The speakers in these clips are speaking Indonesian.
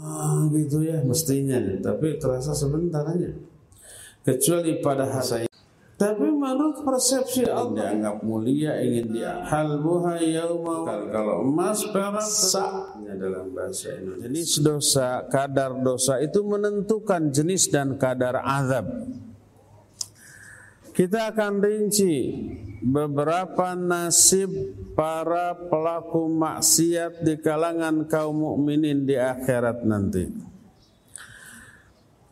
ah, gitu ya. Mestinya. Tapi terasa sebentar aja. Kecuali pada saya. Tapi menurut persepsi Allah dianggap mulia ingin dia. Halbuha yauma kalau emas perak saknya dalam bahasa Indonesia. Jenis dosa, kadar dosa itu menentukan jenis dan kadar azab. Kita akan rinci beberapa nasib para pelaku maksiat di kalangan kaum mukminin di akhirat nanti.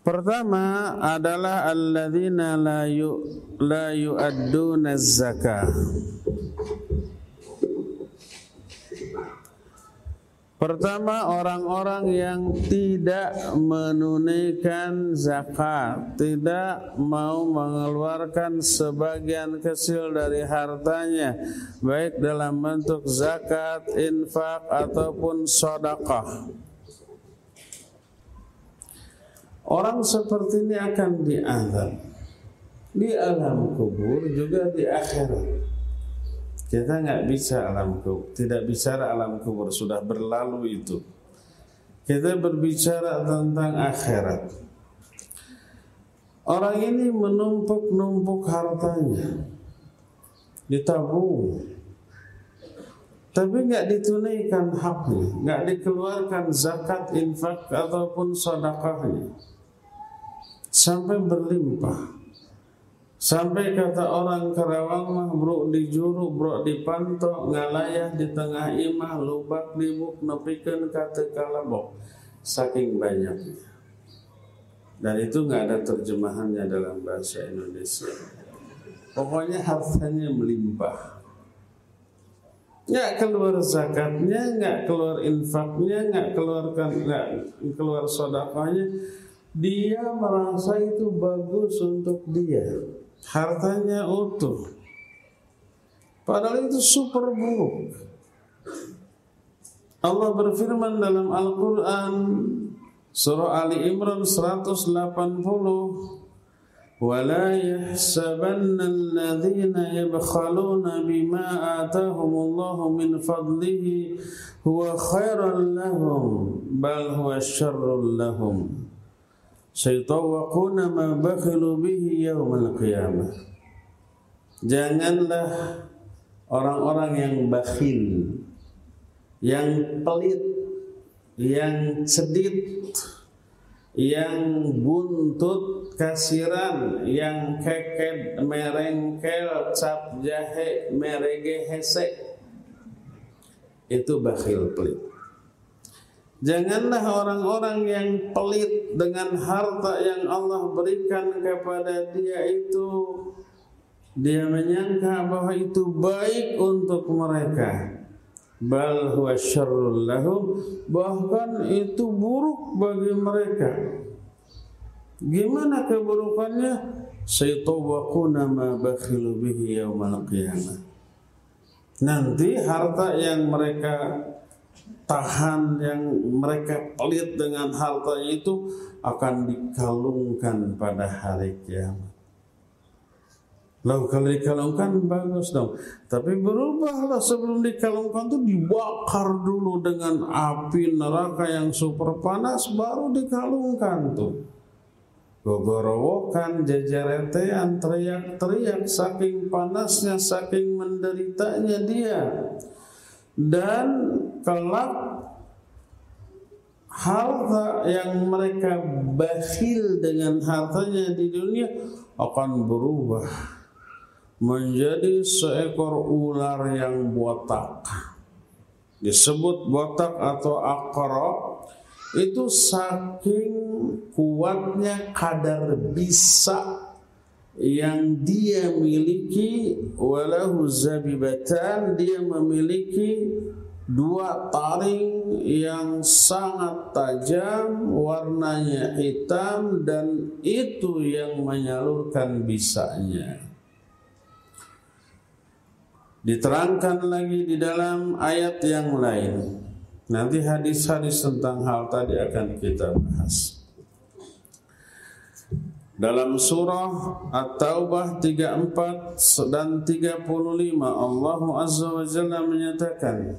Pertama adalah alladzina la yu la yu'adduna zakah. Pertama orang-orang yang tidak menunaikan zakat, tidak mau mengeluarkan sebagian kecil dari hartanya, baik dalam bentuk zakat, infak ataupun sedekah. Orang seperti ini akan diazab di alam kubur juga di akhirat. Kita nggak bisa alam kubur, tidak bicara alam kubur sudah berlalu itu. Kita berbicara tentang akhirat. Orang ini menumpuk-numpuk hartanya, ditabung, tapi nggak ditunaikan haknya, nggak dikeluarkan zakat, infak ataupun sedekahnya sampai berlimpah. Sampai kata orang Karawang mah bro di juru, bro di panto, ngalayah di tengah imah, lubak di buk, nepikan kata kalabok. Saking banyaknya. Dan itu nggak ada terjemahannya dalam bahasa Indonesia. Pokoknya hartanya melimpah. Nggak keluar zakatnya, nggak keluar infaknya, nggak keluarkan, nggak keluar sodakanya dia merasa itu bagus untuk dia Hartanya utuh. Padahal itu super buruk. Allah berfirman dalam Al-Quran Surah Ali Imran 180 ولا يحسبن الذين يبخلون بما آتاهم الله من فضله هو خير لهم بل هو شر لهم saytawaquna ma bakhilu bihi yaumal qiyamah. Janganlah orang-orang yang bakhil, yang pelit, yang sedit, yang buntut kasiran, yang keket merengkel, cap jahe, merege hese. Itu bakhil pelit. Janganlah orang-orang yang pelit dengan harta yang Allah berikan kepada dia itu. Dia menyangka bahwa itu baik untuk mereka. Bal huwa syarrul lahum. Bahkan itu buruk bagi mereka. Gimana keburukannya? Saytawaquna ma bakhilu bihi yaumal qiyamah. Nanti harta yang mereka tahan yang mereka pelit dengan hartanya itu akan dikalungkan pada hari kiamat. Lalu kalau dikalungkan bagus dong. Tapi berubahlah sebelum dikalungkan itu dibakar dulu dengan api neraka yang super panas baru dikalungkan tuh. Gogorowokan jajaretean teriak-teriak saking panasnya saking menderitanya dia dan kelak harta yang mereka bakhil dengan hartanya di dunia akan berubah menjadi seekor ular yang botak. Disebut botak atau akara itu saking kuatnya kadar bisa yang dia miliki walahu zabibatan dia memiliki dua taring yang sangat tajam warnanya hitam dan itu yang menyalurkan bisanya. Diterangkan lagi di dalam ayat yang lain. Nanti hadis-hadis tentang hal tadi akan kita bahas. Dalam surah At-Taubah 34 dan 35 Allah Azza wa Jalla menyatakan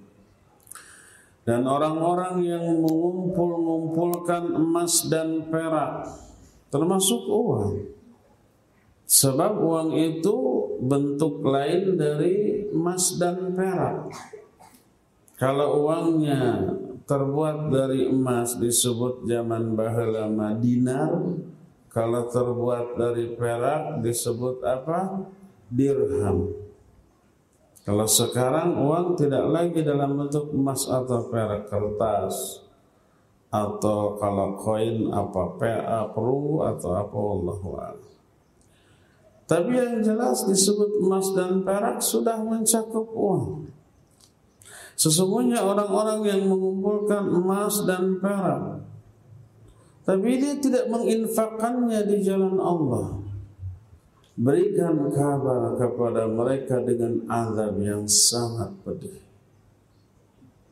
Dan orang-orang yang mengumpul-ngumpulkan emas dan perak termasuk uang sebab uang itu bentuk lain dari emas dan perak kalau uangnya terbuat dari emas disebut zaman baheula dinar, kalau terbuat dari perak disebut apa? dirham. Kalau sekarang uang tidak lagi dalam bentuk emas atau perak kertas atau kalau koin apa PA peru atau apa Allah Tapi yang jelas disebut emas dan perak sudah mencakup uang. Sesungguhnya orang-orang yang mengumpulkan emas dan perak tapi dia tidak menginfakkannya di jalan Allah. Berikan kabar kepada mereka dengan azab yang sangat pedih.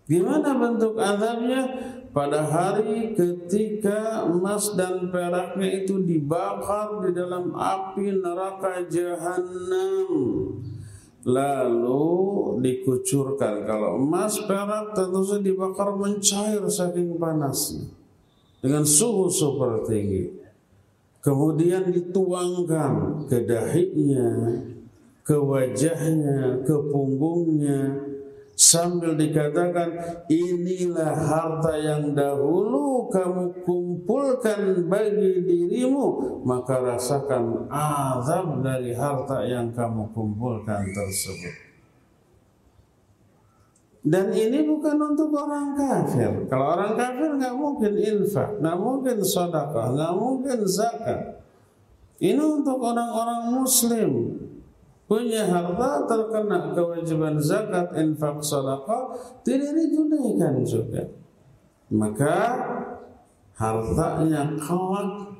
Gimana bentuk azabnya? Pada hari ketika emas dan peraknya itu dibakar di dalam api neraka jahanam lalu dikucurkan. Kalau emas perak tentu saja dibakar mencair saking panasnya dengan suhu super tinggi. Kemudian dituangkan ke dahinya, ke wajahnya, ke punggungnya, sambil dikatakan inilah harta yang dahulu kamu kumpulkan bagi dirimu maka rasakan azab dari harta yang kamu kumpulkan tersebut dan ini bukan untuk orang kafir. Kalau orang kafir nggak mungkin infak nggak mungkin sedekah nggak mungkin zakat. Ini untuk orang-orang muslim. Punya harta terkena kewajiban zakat, infak, sedekah tidak ditunaikan juga. Maka hartanya kelak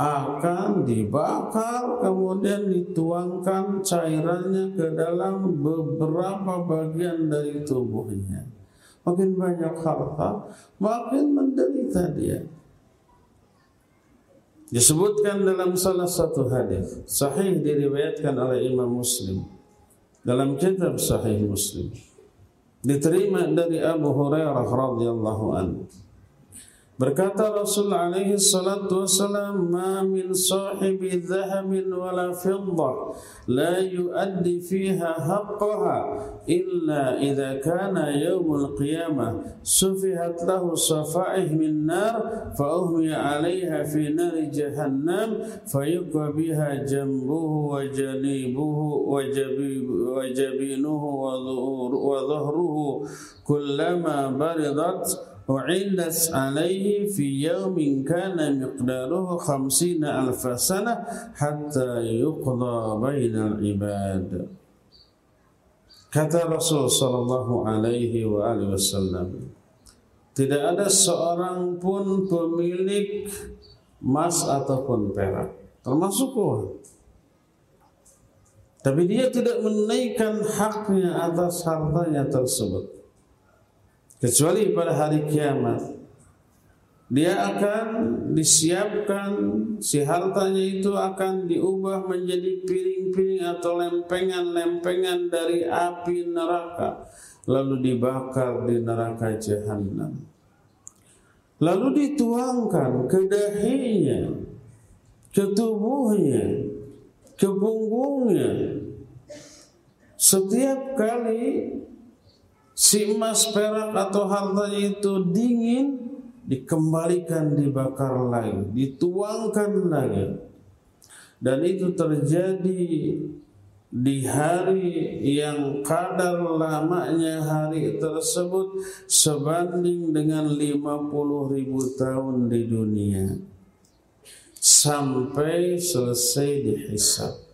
akan dibakar kemudian dituangkan cairannya ke dalam beberapa bagian dari tubuhnya. Makin banyak harta, makin menderita dia. Disebutkan dalam salah satu hadis sahih diriwayatkan oleh Imam Muslim dalam kitab Sahih Muslim diterima dari Abu Hurairah radhiyallahu anhu Berkata Rasul alaihi salatu wasalam, "Ma min sahibi dhahabin wala fiddah la yuaddi fiha haqqaha illa idza kana yaumul qiyamah sufihat lahu safa'ih min nar fa uhmiya 'alayha fi nar jahannam fayuqa biha jambuhu wa janibuhu wa jabinuhu wa dhahruhu kullama baridat u'illas alaihi fi yawmin kana miqdaruhu khamsina alfa sana hatta yuqda bainal ibad kata Rasul sallallahu alaihi wa alihi wasallam tidak ada seorang pun pemilik emas ataupun perak termasuk uang tapi dia tidak menaikkan haknya atas hartanya tersebut kecuali pada hari kiamat. Dia akan disiapkan si hartanya itu akan diubah menjadi piring-piring atau lempengan-lempengan dari api neraka lalu dibakar di neraka jahanam. Lalu dituangkan ke dahinya ke tubuhnya ke punggungnya. Setiap kali si emas perak atau hartanya itu dingin dikembalikan dibakar lagi dituangkan lagi. Dan itu terjadi di hari yang kadar lamanya hari tersebut sebanding dengan 50 ribu tahun di dunia. Sampai selesai dihisab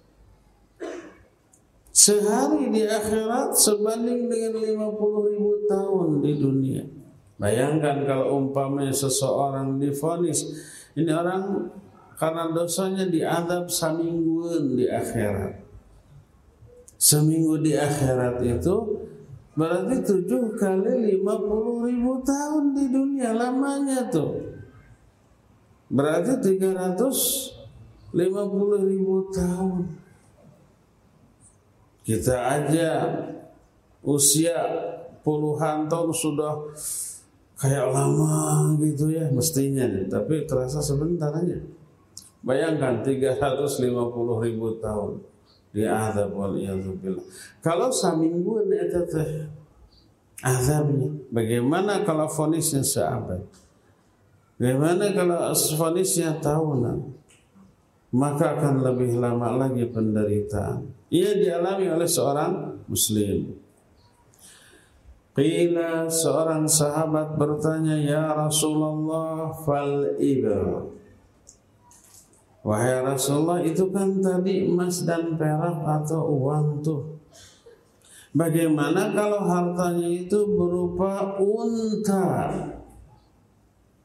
sehari di akhirat sebanding dengan 50 ribu tahun di dunia. Bayangkan kalau umpamanya seseorang difonis, ini orang karena dosanya diadab semingguan di akhirat. Seminggu di akhirat itu berarti tujuh kali lima puluh ribu tahun di dunia lamanya tuh. Berarti tiga ratus lima puluh ribu tahun. Kita aja usia puluhan tahun sudah kayak lama gitu ya mestinya tapi terasa sebentar aja. Bayangkan 350 ribu tahun diazab wal billah. Kalau samingguan itu teh azabnya. Bagaimana kalau fonisnya seabad? Bagaimana kalau fonisnya tahunan? Maka akan lebih lama lagi penderitaan. Ia dialami oleh seorang muslim. Qila seorang sahabat bertanya, Ya Rasulullah fal ibar. Wahai Rasulullah itu kan tadi emas dan perak atau uang tuh. Bagaimana kalau hartanya itu berupa unta?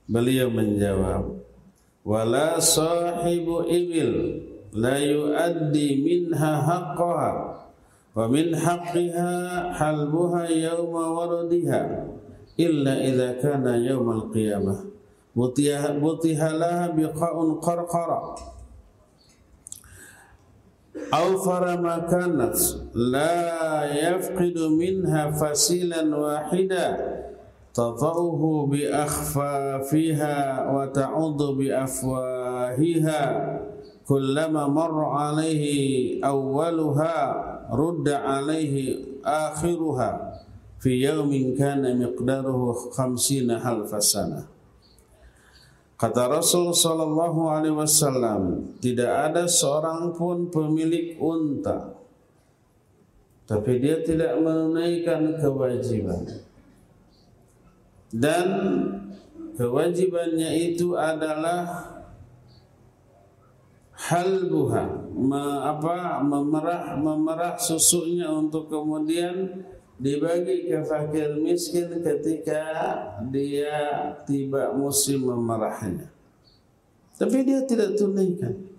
Beliau menjawab, ولا صاحب إبل لا يؤدي منها حقها ومن حقها حلبها يوم وردها إلا إذا كان يوم القيامة. بطيها لها بقاء قرقرة. أوفر ما كانت لا يفقد منها فسيلا واحدا. تطأه بأخفافها وتعض بأفواهها كلما مر عليه أولها رد عليه آخرها في يوم كان مقداره خمسين ألف سنة Kata Rasul Sallallahu Alaihi Wasallam, tidak ada seorang pun pemilik unta, tapi dia tidak menunaikan kewajiban. Dan kewajibannya itu adalah halbuha, me, apa, memerah memerah susunya untuk kemudian dibagi ke fakir miskin ketika dia tiba musim memerahnya. Tapi dia tidak tunaikan.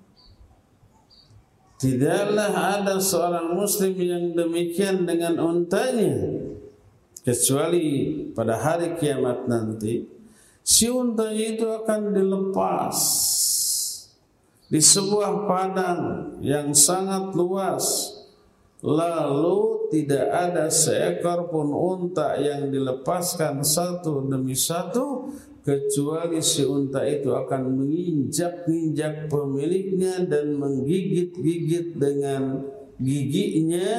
Tidaklah ada seorang muslim yang demikian dengan untanya kecuali pada hari kiamat nanti si unta itu akan dilepas di sebuah padang yang sangat luas. Lalu tidak ada seekor pun unta yang dilepaskan satu demi satu kecuali si unta itu akan menginjak-injak pemiliknya dan menggigit-gigit dengan giginya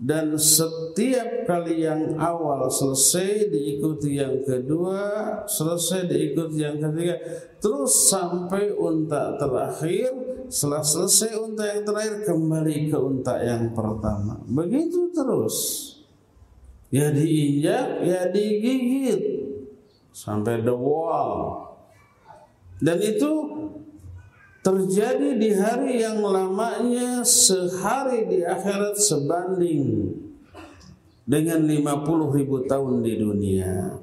dan setiap kali yang awal selesai diikuti yang kedua, selesai diikuti yang ketiga, terus sampai unta terakhir. Setelah selesai unta yang terakhir kembali ke unta yang pertama. Begitu terus. Ya diinjak, ya digigit sampai the wall. Dan itu terjadi di hari yang lamanya sehari di akhirat sebanding dengan 50 ribu tahun di dunia.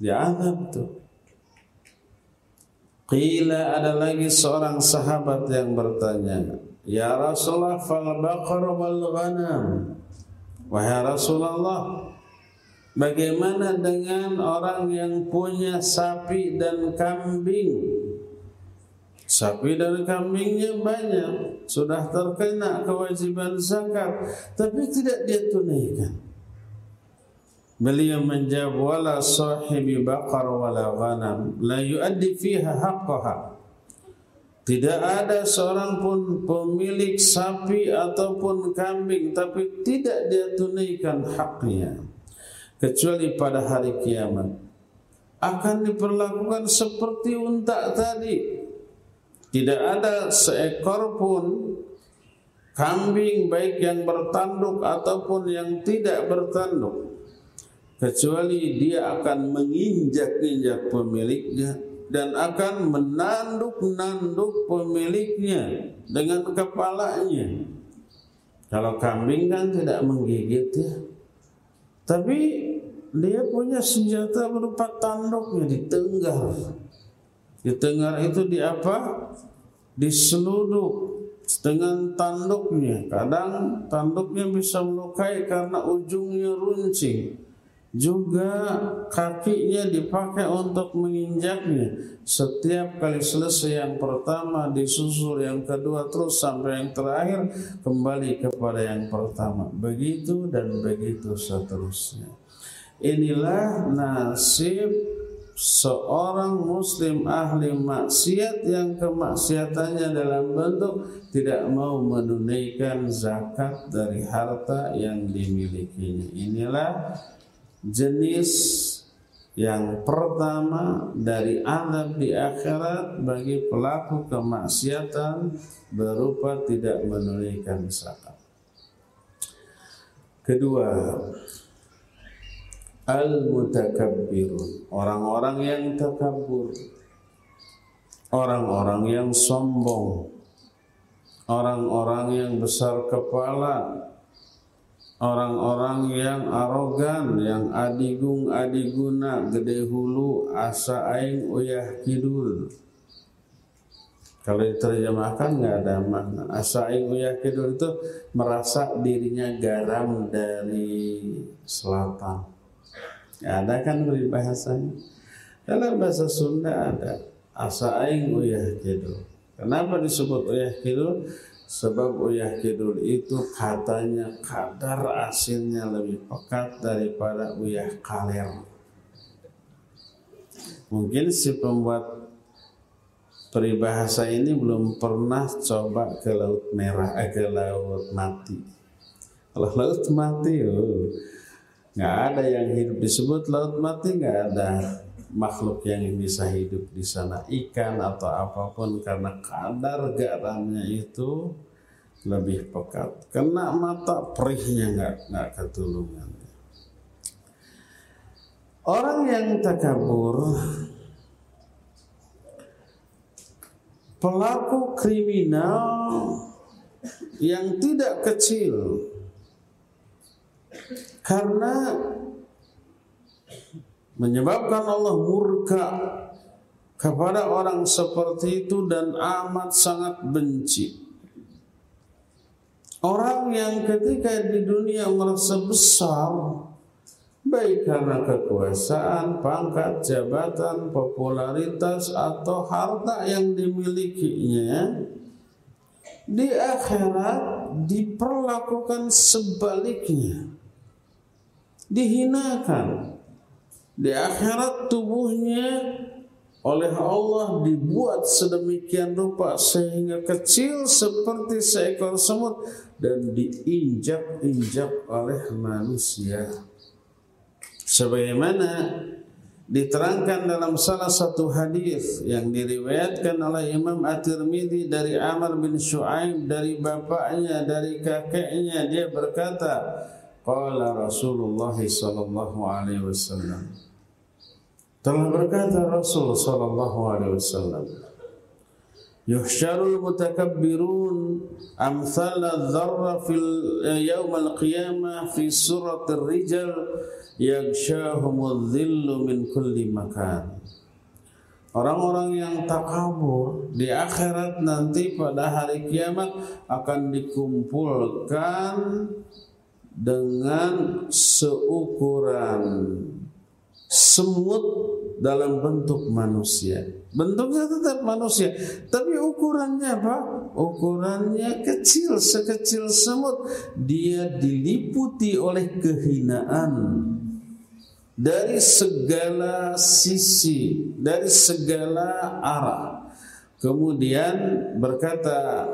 Dianggap tuh. Qila ada lagi seorang sahabat yang bertanya, Ya Rasulullah fal baqar wal ghanam. Wahai Rasulullah, bagaimana dengan orang yang punya sapi dan kambing? Sapi dan kambingnya banyak Sudah terkena kewajiban zakat Tapi tidak dia tunaikan. Beliau menjawab Wala sahibi bakar wala ghanam La yuaddi fiha haqqaha. Tidak ada seorang pun pemilik sapi ataupun kambing tapi tidak dia tunaikan haknya kecuali pada hari kiamat. Akan diperlakukan seperti unta tadi tidak ada seekor pun kambing baik yang bertanduk ataupun yang tidak bertanduk kecuali dia akan menginjak-injak pemiliknya dan akan menanduk-nanduk pemiliknya dengan kepalanya Kalau kambing kan tidak menggigit ya. Tapi dia punya senjata berupa tanduknya di tenggar. Di tenggar itu di apa? Di seluduk dengan tanduknya. Kadang tanduknya bisa melukai karena ujungnya runcing. Juga kakinya dipakai untuk menginjaknya. Setiap kali selesai yang pertama disusul yang kedua terus sampai yang terakhir kembali kepada yang pertama. Begitu dan begitu seterusnya. Inilah nasib seorang muslim ahli maksiat yang kemaksiatannya dalam bentuk tidak mau menunaikan zakat dari harta yang dimilikinya. Inilah jenis yang pertama dari azab di akhirat bagi pelaku kemaksiatan berupa tidak menunaikan zakat. Kedua, al-mutakabbirun, orang-orang yang takabur, orang-orang yang sombong, orang-orang yang besar kepala, orang-orang yang arogan, yang adigung adiguna, gede hulu, asa aing uyah kidul. Kalau diterjemahkan nggak ada makna. Asa aing uyah kidul itu merasa dirinya garam dari selatan ada kan peribahasanya. Dalam bahasa Sunda ada asa aing uyah kidul. Kenapa disebut uyah kidul? Sebab uyah kidul itu katanya kadar asinnya lebih pekat daripada uyah kaler. Mungkin si pembuat peribahasa ini belum pernah coba ke laut merah, eh, ke laut mati. Kalau laut mati, oh, nggak ada yang hidup disebut laut mati nggak ada makhluk yang bisa hidup di sana. Ikan atau apa pun karena kadar garamnya itu lebih pekat. Kena mata perihnya nggak nggak ketulungan. Orang yang takabur pelaku kriminal yang tidak kecil karena menyebabkan Allah murka kepada orang seperti itu dan amat sangat benci. Orang yang ketika di dunia merasa besar baik karena kekuasaan, pangkat, jabatan, popularitas atau harta yang dimilikinya di akhirat diperlakukan sebaliknya dihinakan. Di akhirat tubuhnya oleh Allah dibuat sedemikian rupa sehingga kecil seperti seekor semut dan diinjak-injak oleh manusia. Sebagaimana diterangkan dalam salah satu hadis yang diriwayatkan oleh Imam At-Tirmidzi dari Amr bin Shu'aib dari bapaknya dari kakeknya dia berkata Qala Rasulullah sallallahu alaihi wasallam. Telah berkata Rasul sallallahu alaihi wasallam Yuhsyarul mutakabbirun amsal dzarra fil yaum al-qiyamah fi surat ar-rijal yaghshahumudh dhillu min kulli makan. Orang-orang yang takabur di akhirat nanti pada hari kiamat akan dikumpulkan dengan seukuran semut dalam bentuk manusia. Bentuknya tetap manusia, tapi ukurannya apa? Ukurannya kecil, sekecil semut. Dia diliputi oleh kehinaan dari segala sisi, dari segala arah. Kemudian berkata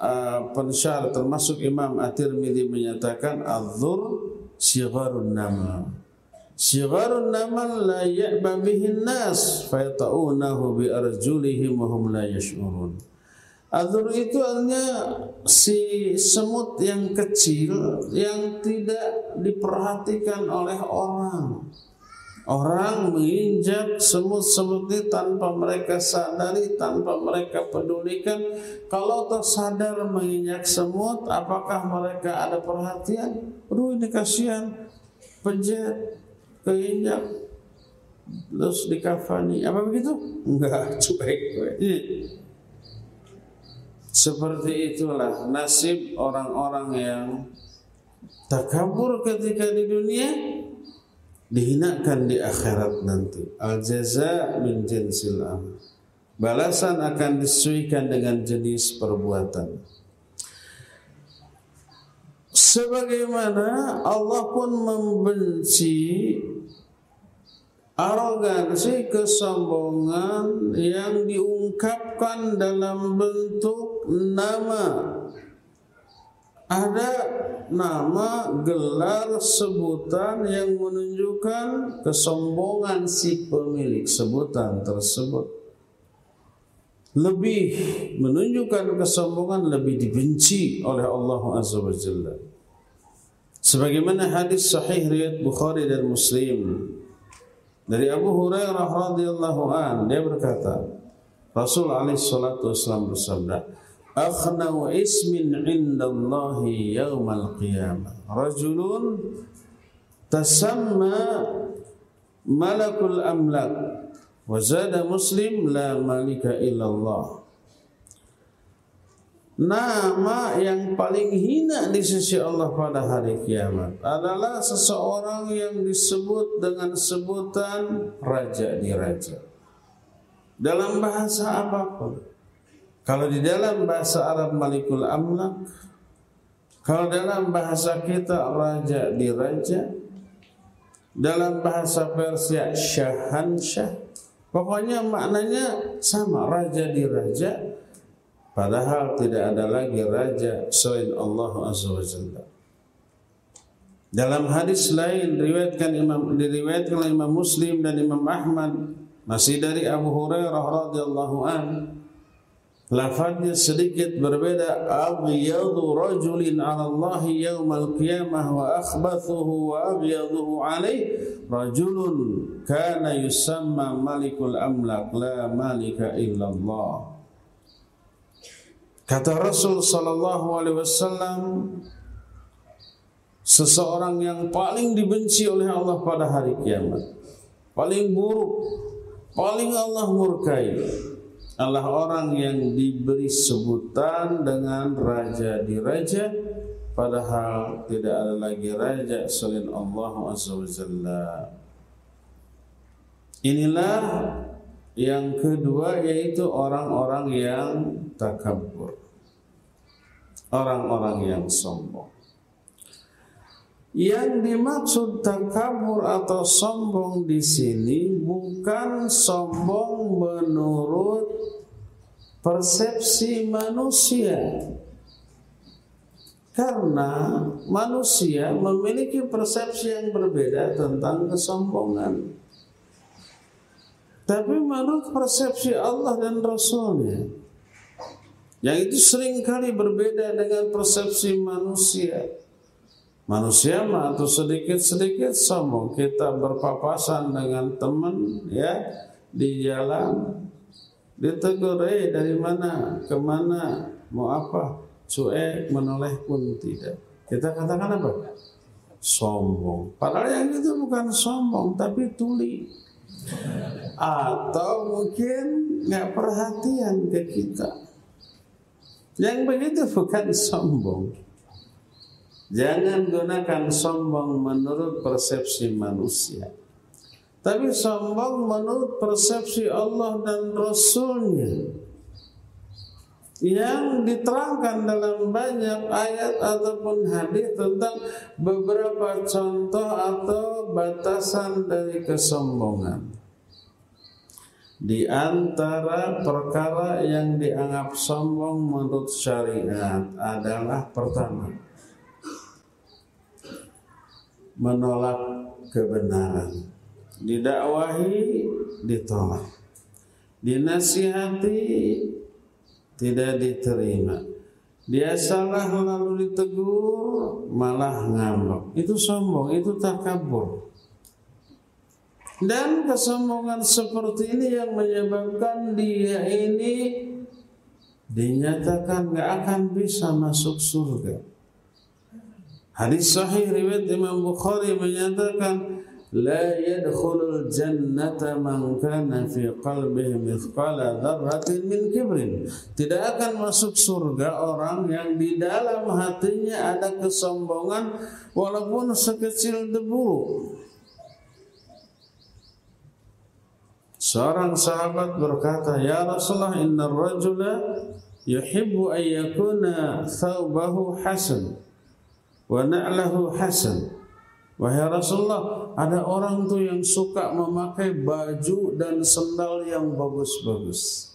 uh, pensyar termasuk Imam At-Tirmidzi menyatakan adzur sigharun nama. Sigharun nama la ya'ba bihi nas fayata'unahu bi arjulihim wa hum la yash'urun. Adzur itu artinya si semut yang kecil yang tidak diperhatikan oleh orang. Orang menginjak semut-semut ini tanpa mereka sadari, tanpa mereka pedulikan. Kalau tersadar menginjak semut, apakah mereka ada perhatian? Aduh ini kasihan, pejet, keinjak, terus dikafani. Apa begitu? Enggak, cuek. Seperti itulah nasib orang-orang yang takabur ketika di dunia dihinakan di akhirat nanti. Al jaza min jinsil amal. Balasan akan disesuaikan dengan jenis perbuatan. Sebagaimana Allah pun membenci arogansi kesombongan yang diungkapkan dalam bentuk nama ada nama, gelar, sebutan yang menunjukkan kesombongan si pemilik sebutan tersebut. Lebih menunjukkan kesombongan lebih dibenci oleh Allah Azza wa Jalla. Sebagaimana hadis sahih riwayat Bukhari dan Muslim dari Abu Hurairah radhiyallahu an dia berkata Rasul alaihi salatu wasallam bersabda akhnau ismin indallahi yaumal qiyamah rajulun tasamma malakul amlak wa zada muslim la malika illallah Nama yang paling hina di sisi Allah pada hari kiamat adalah seseorang yang disebut dengan sebutan raja di raja. Dalam bahasa apa pun. Kalau di dalam bahasa Arab Malikul Amlak, kalau dalam bahasa kita raja di raja, dalam bahasa Persia syahan syah, pokoknya maknanya sama raja di raja, padahal tidak ada lagi raja selain Allah Azza wa Jalla. Dalam hadis lain diriwayatkan Imam diriwayatkan Imam Muslim dan Imam Ahmad masih dari Abu Hurairah radhiyallahu anhu Lafaznya sedikit berbeda. Aghyadu rajulin 'ala Allah yaumal qiyamah wa akhbathuhu wa aghyaduhu 'alaih rajulun kana yusamma malikul amlak la malika illallah. Kata Rasul sallallahu alaihi wasallam seseorang yang paling dibenci oleh Allah pada hari kiamat, paling buruk, paling Allah murkai adalah orang yang diberi sebutan dengan raja di raja padahal tidak ada lagi raja selain Allah Azza wa Jalla. Inilah yang kedua yaitu orang-orang yang takabur. Orang-orang yang sombong. Yang dimaksud takabur atau sombong di sini bukan sombong menurut persepsi manusia. Karena manusia memiliki persepsi yang berbeda tentang kesombongan. Tapi menurut persepsi Allah dan Rasulnya, yang itu sering kali berbeda dengan persepsi manusia. Manusia mah atau sedikit-sedikit sombong kita berpapasan dengan teman ya di jalan ditegur eh dari mana? Ke mana mau apa? Cuek menoleh pun tidak. Kita katakan apa? Sombong. Padahal yang itu bukan sombong tapi tuli. Atau mungkin nggak perhatian ke kita. Yang begitu bukan sombong. Jangan gunakan sombong menurut persepsi manusia. Tapi sombong menurut persepsi Allah dan Rasulnya yang diterangkan dalam banyak ayat ataupun hadis tentang beberapa contoh atau batasan dari kesombongan. Di antara perkara yang dianggap sombong menurut syariat adalah pertama menolak kebenaran. Didakwahi ditolak. Dinasihati tidak diterima. Dia salah lalu ditegur malah ngambek. Itu sombong, itu takabur. Dan kesombongan seperti ini yang menyebabkan dia ini dinyatakan nggak akan bisa masuk surga. Hadis sahih riwayat Imam Bukhari menyatakan لا يدخل الجنة من كان في قلبه مثقال ذرة من كبر tidak akan masuk surga orang yang di dalam hatinya ada kesombongan walaupun sekecil debu seorang sahabat berkata ya Rasulullah inna rajula yuhibbu an yakuna thawbahu hasan wa na'lahu hasan Wahai Rasulullah, ada orang tuh yang suka memakai baju dan sendal yang bagus-bagus.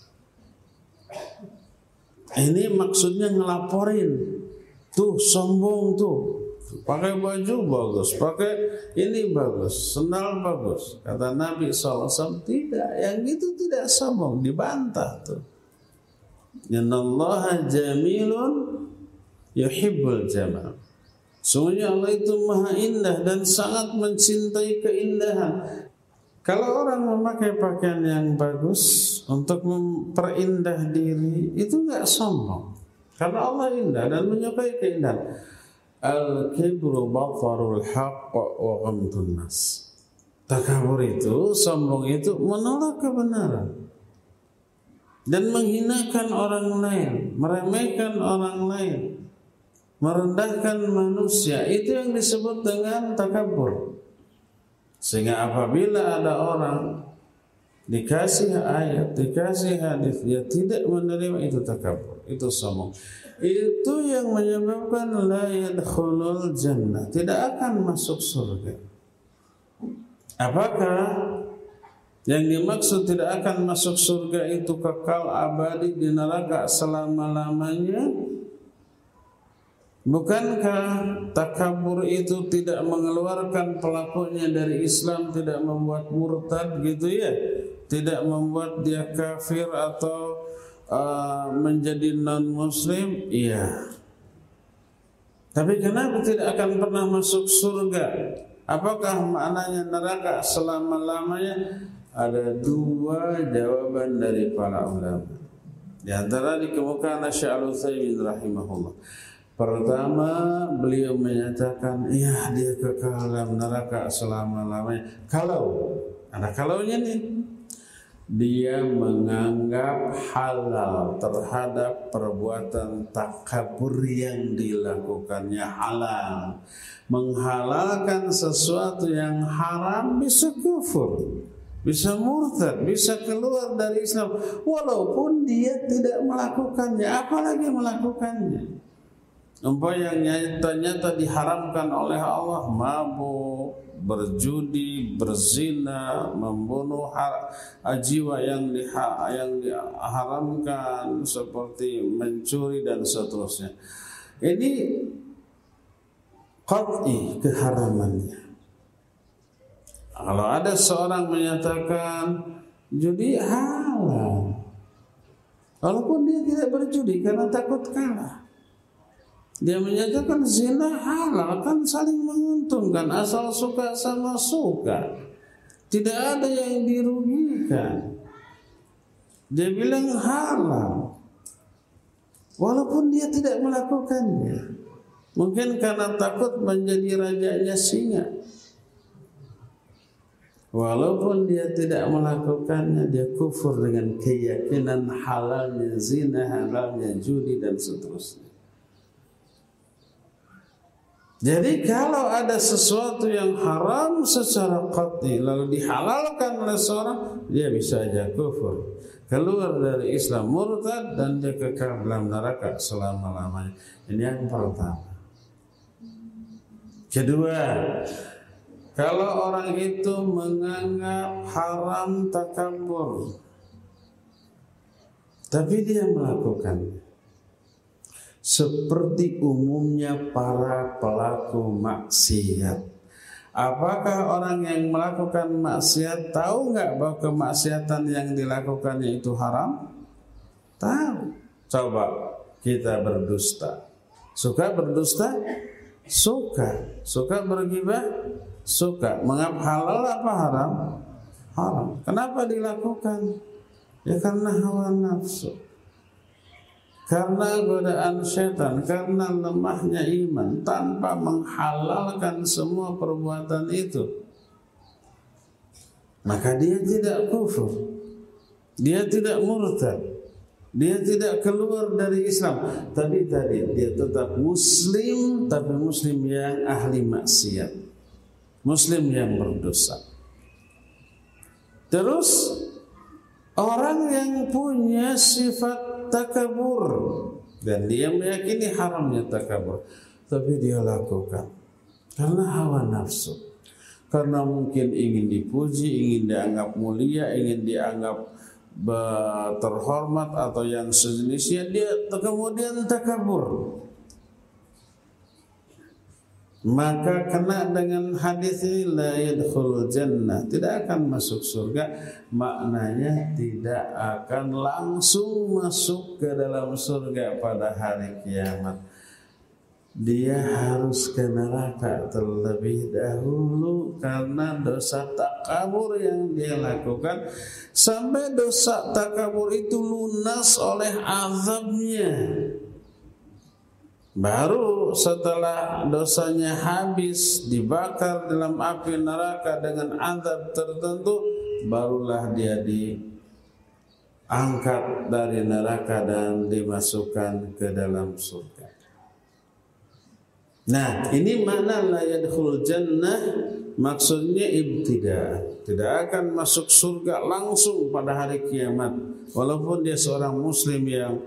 Ini maksudnya ngelaporin. Tuh sombong tuh. Pakai baju bagus, pakai ini bagus, sendal bagus. Kata Nabi SAW, tidak. Yang itu tidak sombong, dibantah tuh. Innallaha jamilun yuhibbul jamal. Sungguhnya Allah itu maha indah dan sangat mencintai keindahan. Kalau orang memakai pakaian yang bagus untuk memperindah diri, itu nggak sombong. Karena Allah indah dan menyukai keindahan. Al-kibru batarul haqq wa ghamtun nas. Takabur itu, sombong itu menolak kebenaran. Dan menghinakan orang lain, meremehkan orang lain merendahkan manusia. Itu yang disebut dengan takabur sehingga apabila ada orang dikasih ayat dikasih hadis dia tidak menerima itu takabur itu sombong. Itu yang menyebabkan la yadkhulul jannah tidak akan masuk surga. Apakah yang dimaksud tidak akan masuk surga itu kekal abadi di neraka selama-lamanya Bukankah takabur itu tidak mengeluarkan pelakunya dari Islam, tidak membuat murtad gitu ya? Tidak membuat dia kafir atau uh, menjadi non muslim? Iya. Tapi kenapa tidak akan pernah masuk surga? Apakah maknanya neraka selama-lamanya? Ada dua jawaban dari para ulama. Di antara dikemukakan Syekh Al-Utsaimin rahimahullah. Pertama beliau menyatakan ya dia kekal dalam neraka selama-lamanya. Kalau ada kalaunya nih dia menganggap halal terhadap perbuatan takabur yang dilakukannya halal. Menghalalkan sesuatu yang haram bisa kufur, bisa murtad, bisa keluar dari Islam walaupun dia tidak melakukannya, apalagi melakukannya. Umpah yang nyata-nyata diharamkan oleh Allah mabuk, berjudi, berzina, membunuh jiwa yang diha yang diharamkan seperti mencuri dan seterusnya. Ini qat'i keharamannya. Kalau ada seorang menyatakan judi halal, walaupun dia tidak berjudi karena takut kalah. Dia menyatakan zina halal kan saling menguntungkan asal suka sama suka. Tidak ada yang dirugikan. Dia bilang halal. Walaupun dia tidak melakukannya. Mungkin karena takut menjadi rajanya singa. Walaupun dia tidak melakukannya, dia kufur dengan keyakinan halalnya zina, halalnya judi dan seterusnya. Jadi kalau ada sesuatu yang haram secara qat'i lalu dihalalkan oleh seorang, dia bisa aja kufur. Keluar dari Islam murtad dan dia kekal dalam neraka selama-lamanya. Ini yang pertama. Kedua, kalau orang itu menganggap haram takabur tapi dia melakukannya seperti umumnya para pelaku maksiat. Apakah orang yang melakukan maksiat tahu nggak bahwa kemaksiatan yang dilakukannya itu haram? Tahu. Coba kita berdusta. Suka berdusta? Suka. Suka bergibah? Suka. Mengapa halal apa haram? haram. Kenapa dilakukan? Ya karena hawa nafsu. Karena godaan setan, karena lemahnya iman tanpa menghalalkan semua perbuatan itu. Maka dia tidak kufur. Dia tidak murtad. Dia tidak keluar dari Islam, tapi tadi dia tetap muslim, tapi muslim yang ahli maksiat. Muslim yang berdosa. Terus orang yang punya sifat takabur. Dan dia meyakini haramnya takabur, tapi dia lakukan. Karena hawa nafsu. Karena mungkin ingin dipuji, ingin dianggap mulia, ingin dianggap terhormat atau yang sejenisnya dia kemudian takabur maka kena dengan hadis ini la yadkhul jannah. Tidak akan masuk surga. Maknanya tidak akan langsung masuk ke dalam surga pada hari kiamat. Dia harus ke neraka terlebih dahulu karena dosa takabur yang dia lakukan. Sampai dosa takabur itu lunas oleh azabnya baru setelah dosanya habis dibakar dalam api neraka dengan azab tertentu barulah dia diangkat dari neraka dan dimasukkan ke dalam surga Nah, ini makna la jannah maksudnya ibtida. Tidak akan masuk surga langsung pada hari kiamat. Walaupun dia seorang muslim yang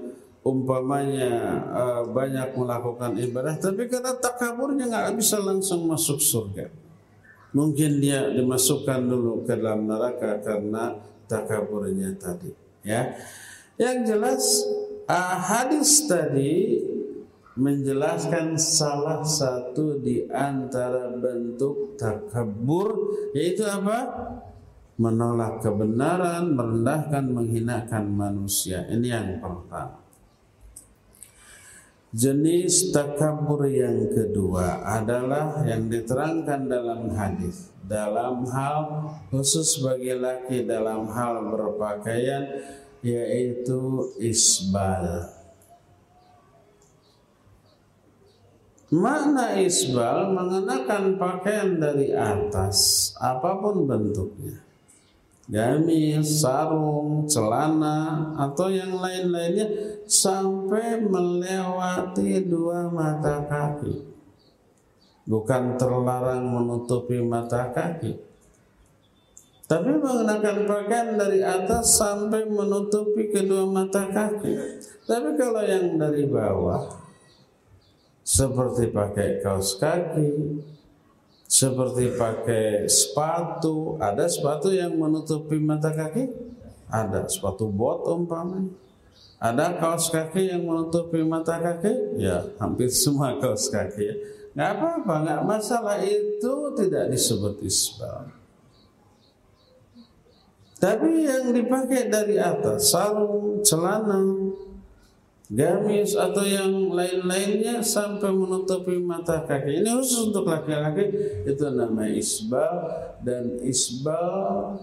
umpamanya uh, banyak melakukan ibadah, tapi karena takaburnya nggak bisa langsung masuk surga. Mungkin dia dimasukkan dulu ke dalam neraka karena takaburnya tadi. Ya, yang jelas uh, hadis tadi menjelaskan salah satu di antara bentuk takabur yaitu apa? Menolak kebenaran, merendahkan, menghinakan manusia. Ini yang pertama. Jenis takabur yang kedua adalah yang diterangkan dalam hadis. Dalam hal khusus bagi laki dalam hal berpakaian yaitu isbal Makna isbal mengenakan pakaian dari atas apa pun bentuknya. Gamis, sarung, celana atau yang lain-lainnya sampai melewati dua mata kaki. Bukan terlarang menutupi mata kaki. Tapi mengenakan pakaian dari atas sampai menutupi kedua mata kaki. Tapi kalau yang dari bawah seperti pakai kaos kaki, seperti pakai sepatu. Ada sepatu yang menutupi mata kaki? Ada sepatu bot umpamanya. Ada kaos kaki yang menutupi mata kaki? Ya, hampir semua kaos kaki. Nggak apa-apa, nggak masalah itu tidak disebut isbal. Tapi yang dipakai dari atas, sarung, celana, gamis atau yang lain-lainnya sampai menutupi mata kaki. Ini khusus untuk laki-laki itu namanya isbal dan isbal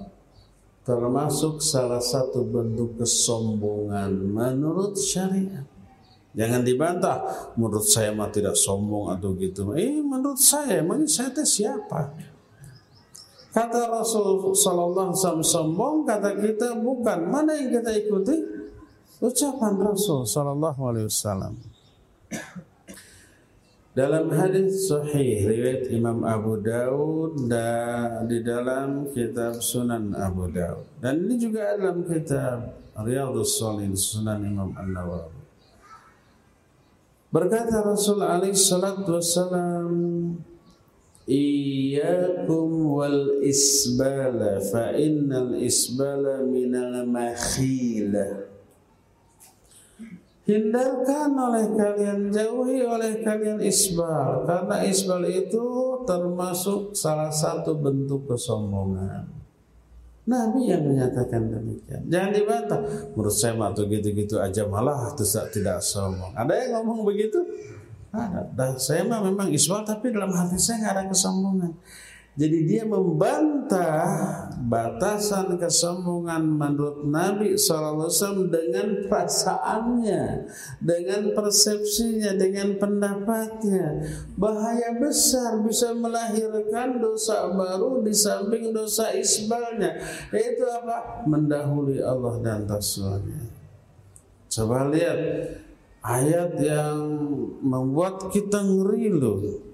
termasuk salah satu bentuk kesombongan menurut syariat. Jangan dibantah, menurut saya mah tidak sombong atau gitu. Eh, menurut saya, emang saya itu siapa? Kata Rasul Sallallahu Alaihi sombong, kata kita bukan. Mana yang kita ikuti? ucapan Rasul sallallahu alaihi wasallam. Dalam hadis sahih riwayat Imam Abu Daud dan di dalam kitab Sunan Abu Daud dan ini juga dalam kitab Riyadhus Shalihin Sunan Imam An-Nawawi. Berkata Rasul alaihi salatu wasallam Iyyakum wal isbala fa innal isbala minal makhilah Hindarkan oleh kalian, jauhi oleh kalian isbal. Karena isbal itu termasuk salah satu bentuk kesombongan. Nabi yang menyatakan demikian. Jangan dibantah. Menurut saya mah gitu-gitu aja malah tidak, tidak sombong. Ada yang ngomong begitu? Ada. Dan saya mah memang isbal tapi dalam hati saya nggak ada kesombongan Jadi dia membantah batasan kesombongan menurut Nabi SAW dengan perasaannya, dengan persepsinya, dengan pendapatnya. Bahaya besar bisa melahirkan dosa baru di samping dosa isbalnya. Yaitu apa? Mendahului Allah dan Rasulnya. Coba lihat ayat yang membuat kita ngeri loh.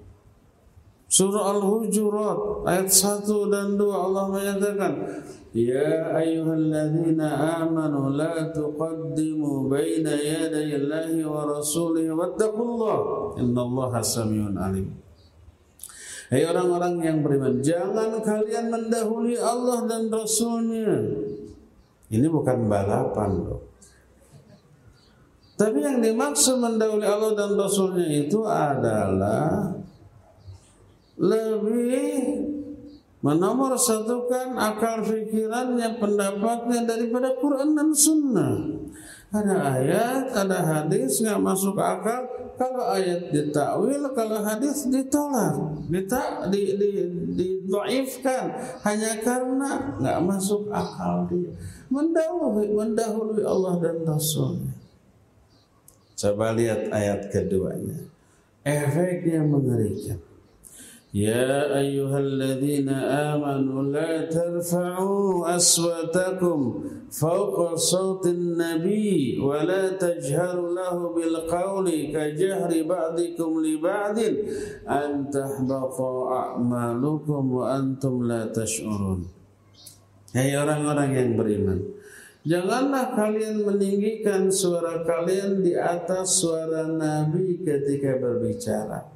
Surah Al-Hujurat ayat 1 dan 2 Allah menyatakan Ya ayyuhalladzina amanu la tuqaddimu baina yaday Allahi wa rasulihi wattaqullah. Innallaha samiyun alim. Hai hey orang-orang yang beriman jangan kalian mendahului Allah dan Rasulnya. Ini bukan balapan loh. Tapi yang dimaksud mendahului Allah dan Rasulnya itu adalah lebih menomor satukan akal pikirannya, pendapatnya daripada Quran dan Sunnah. Ada ayat, ada hadis nggak masuk akal. Kalau ayat ditakwil, kalau hadis ditolak, dita, di, di, didoifkan hanya karena nggak masuk akal dia. Mendahului, mendahului Allah dan Rasulnya. Coba lihat ayat keduanya. Efeknya mengerikan. يا أيها الذين آمنوا لا ترفعوا أصواتكم فوق صوت النبي ولا تجهروا له بالقول كجهر بعضكم لبعض أن تحبط أعمالكم وأنتم لا تشعرون Hai orang-orang yang beriman Janganlah kalian meninggikan suara kalian di atas suara Nabi ketika berbicara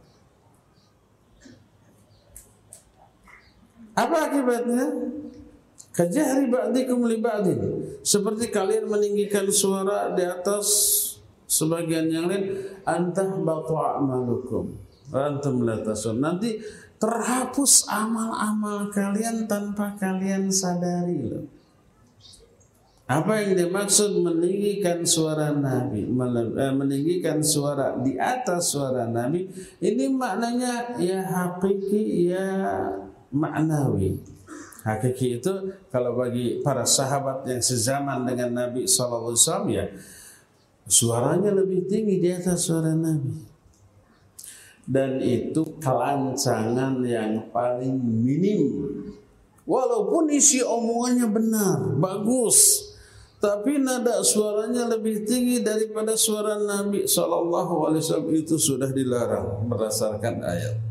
Apa akibatnya? Kajahri ba'dikum li ba'din. Seperti kalian meninggikan suara di atas sebagian yang lain, antah batu amalukum. Antum latasun. Nanti terhapus amal-amal kalian tanpa kalian sadari loh. Apa yang dimaksud meninggikan suara Nabi, eh, meninggikan suara di atas suara Nabi, ini maknanya ya hakiki ya maknawi. Hakiki itu kalau bagi para sahabat yang sezaman dengan Nabi SAW ya suaranya lebih tinggi di atas suara Nabi. Dan itu kelancangan yang paling minim. Walaupun isi omongannya benar, bagus, tapi nada suaranya lebih tinggi daripada suara Nabi SAW itu sudah dilarang berdasarkan ayat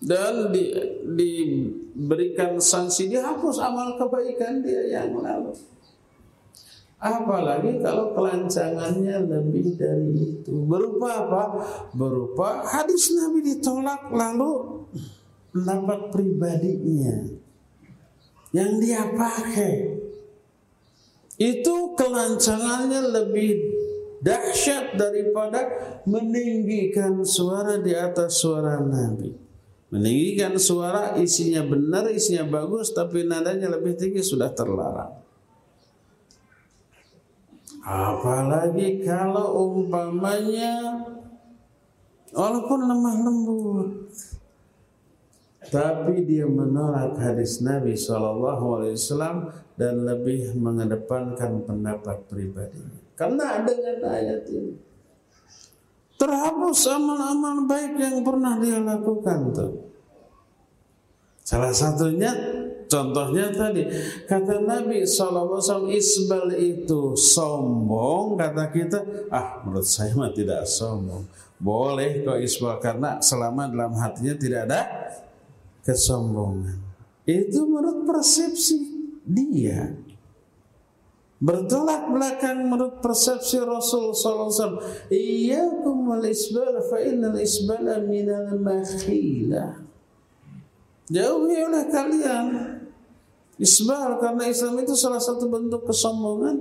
dan di, diberikan sanksi dihapus amal kebaikan dia yang lalu. Apalagi kalau kelancangannya lebih dari itu. Berupa apa? Berupa hadis Nabi ditolak lalu pendapat pribadinya yang dia pakai. Itu kelancangannya lebih dahsyat daripada meninggikan suara di atas suara Nabi. Meninggikan suara isinya benar, isinya bagus, tapi nadanya lebih tinggi sudah terlarang. Apalagi kalau umpamanya walaupun lemah lembut, tapi dia menolak hadis Nabi SAW dan lebih mengedepankan pendapat pribadinya. Karena dengan ayat ini terhapus amal-amal baik yang pernah dia lakukan tuh. Salah satunya contohnya tadi kata Nabi SAW isbal itu sombong kata kita. Ah menurut saya mah tidak sombong. Boleh kok isbal karena selama dalam hatinya tidak ada kesombongan. Itu menurut persepsi dia bertolak belakang menurut persepsi Rasul sallallahu alaihi wasallam. Isbal fa innal isbala minal makhilah jauhi oleh kalian. Isbal karena Islam itu salah satu bentuk kesombongan.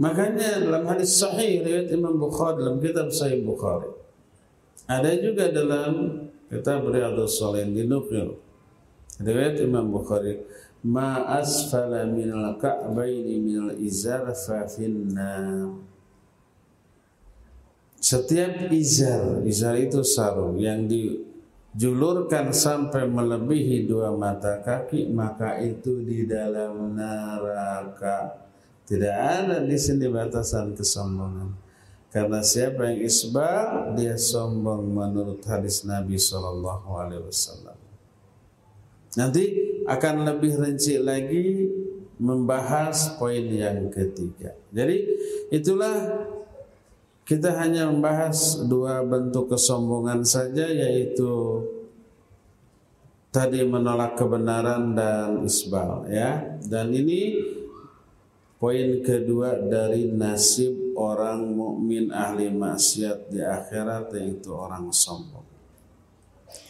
Makanya dalam hadis sahih riwayat Imam Bukhari dalam kitab Sahih Bukhari. Ada juga dalam kitab Riyadhus Shalihin dinukil riwayat Imam Bukhari ma asfala minal ka'baini minal izar fa setiap izar izar itu sarung yang di julurkan sampai melebihi dua mata kaki maka itu di dalam neraka. Tidak ada di sini batasan kesombongan. Karena siapa yang isbal dia sombong menurut hadis Nabi Wasallam. Nanti akan lebih rinci lagi membahas poin yang ketiga jadi itulah kita hanya membahas dua bentuk kesombongan saja yaitu tadi menolak kebenaran dan isbal ya. Dan ini poin kedua dari nasib orang mukmin ahli maksiat di akhirat yaitu orang sombong.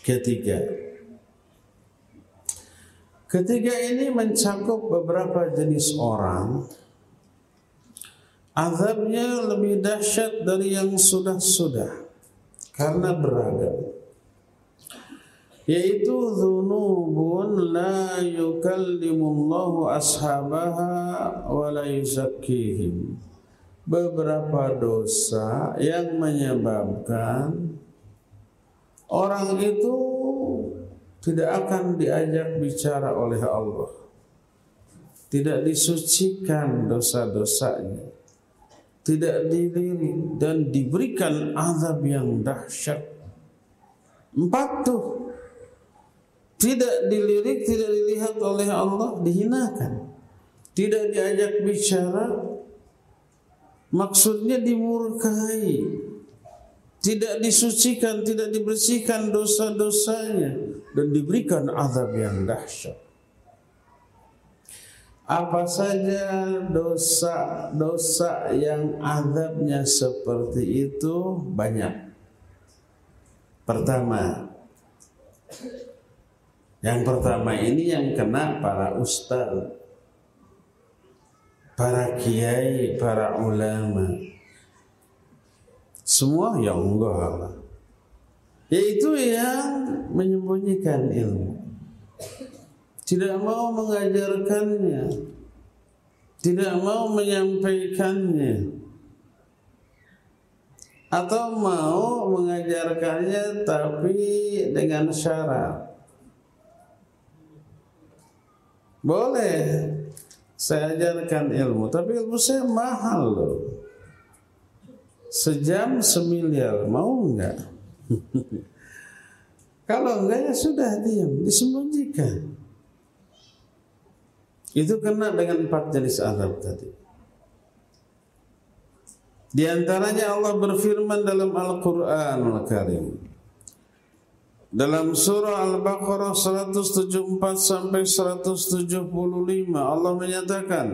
Ketiga, Ketiga ini mencakup beberapa jenis orang Azabnya lebih dahsyat dari yang sudah-sudah karena beragam. Yaitu dzunubun la yukallimullahu ashabaha wa la yuzakkihim. Beberapa dosa yang menyebabkan orang itu tidak akan diajak bicara oleh Allah. Tidak disucikan dosa-dosanya tidak dilirik dan diberikan azab yang dahsyat. Empat tuh tidak dilirik, tidak dilihat oleh Allah, dihinakan. Tidak diajak bicara, maksudnya dimurkai. Tidak disucikan, tidak dibersihkan dosa-dosanya dan diberikan azab yang dahsyat apa saja dosa-dosa yang azabnya seperti itu banyak. Pertama, yang pertama ini yang kena para ustaz, para kiai, para ulama. Semua yang enggak Yaitu yang menyembunyikan ilmu tidak mau mengajarkannya, tidak mau menyampaikannya, atau mau mengajarkannya tapi dengan syarat. Boleh saya ajarkan ilmu, tapi ilmu saya mahal loh. Sejam semiliar, mau enggak? Kalau enggak ya sudah diam, disembunyikan. Itu kena dengan empat jenis azab tadi. Di antaranya Allah berfirman dalam Al-Qur'an Al-Karim. Dalam surah Al-Baqarah 174 sampai 175 Allah menyatakan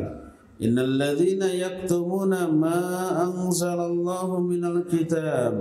Innal ladzina yaktumuna ma anzalallahu minal kitab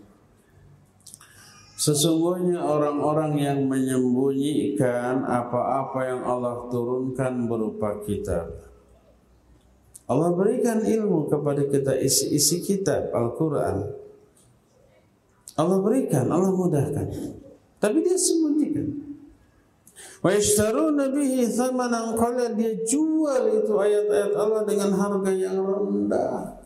Sesungguhnya orang-orang yang menyembunyikan apa-apa yang Allah turunkan berupa kitab. Allah berikan ilmu kepada kita isi-isi kitab Al-Quran. Allah berikan, Allah mudahkan. Tapi dia sembunyikan. Wa yashtaruna bihi thamanan qala dia jual itu ayat-ayat Allah dengan harga yang rendah.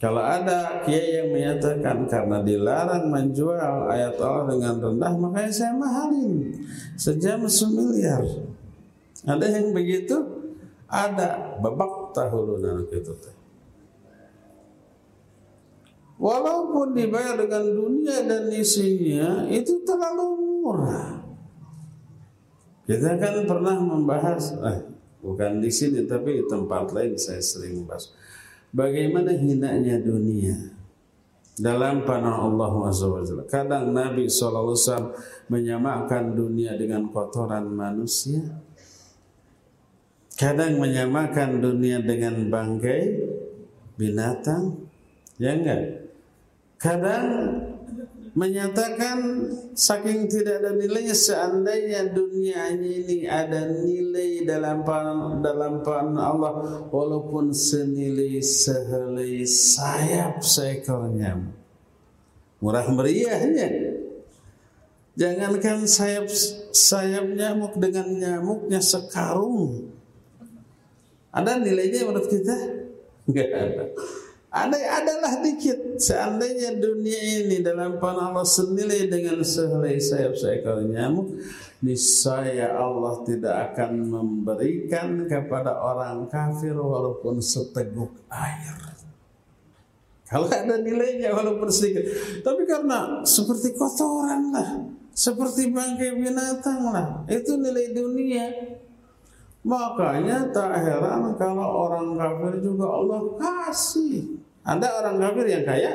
Kalau ada kiai yang menyatakan karena dilarang menjual ayat Allah dengan rendah, makanya saya mahalin sejam semiliar. Ada yang begitu? Ada babak tahulunan itu. Walaupun dibayar dengan dunia dan isinya itu terlalu murah. Kita kan pernah membahas, eh, bukan di sini tapi di tempat lain saya sering bahas Bagaimana hinanya dunia dalam panah Allah SWT. Kadang Nabi SAW menyamakan dunia dengan kotoran manusia. Kadang menyamakan dunia dengan bangkai binatang. Ya enggak? Kadang menyatakan saking tidak ada nilainya seandainya dunia ini ada nilai dalam dalam pan Allah walaupun senilai sehelai sayap seekor nyamuk murah meriahnya. Jangankan sayap sayap nyamuk dengan nyamuknya sekarung. Ada nilainya menurut kita? Enggak ada ada adalah dikit seandainya dunia ini dalam panah Allah senilai dengan sehelai sayap seekor nyamuk niscaya Allah tidak akan memberikan kepada orang kafir walaupun seteguk air. Kalau ada nilainya walaupun sedikit. Tapi karena seperti kotoran lah seperti bangkai binatang lah itu nilai dunia Makanya tak heran kalau orang kafir juga Allah kasih. Ada orang kafir yang kaya?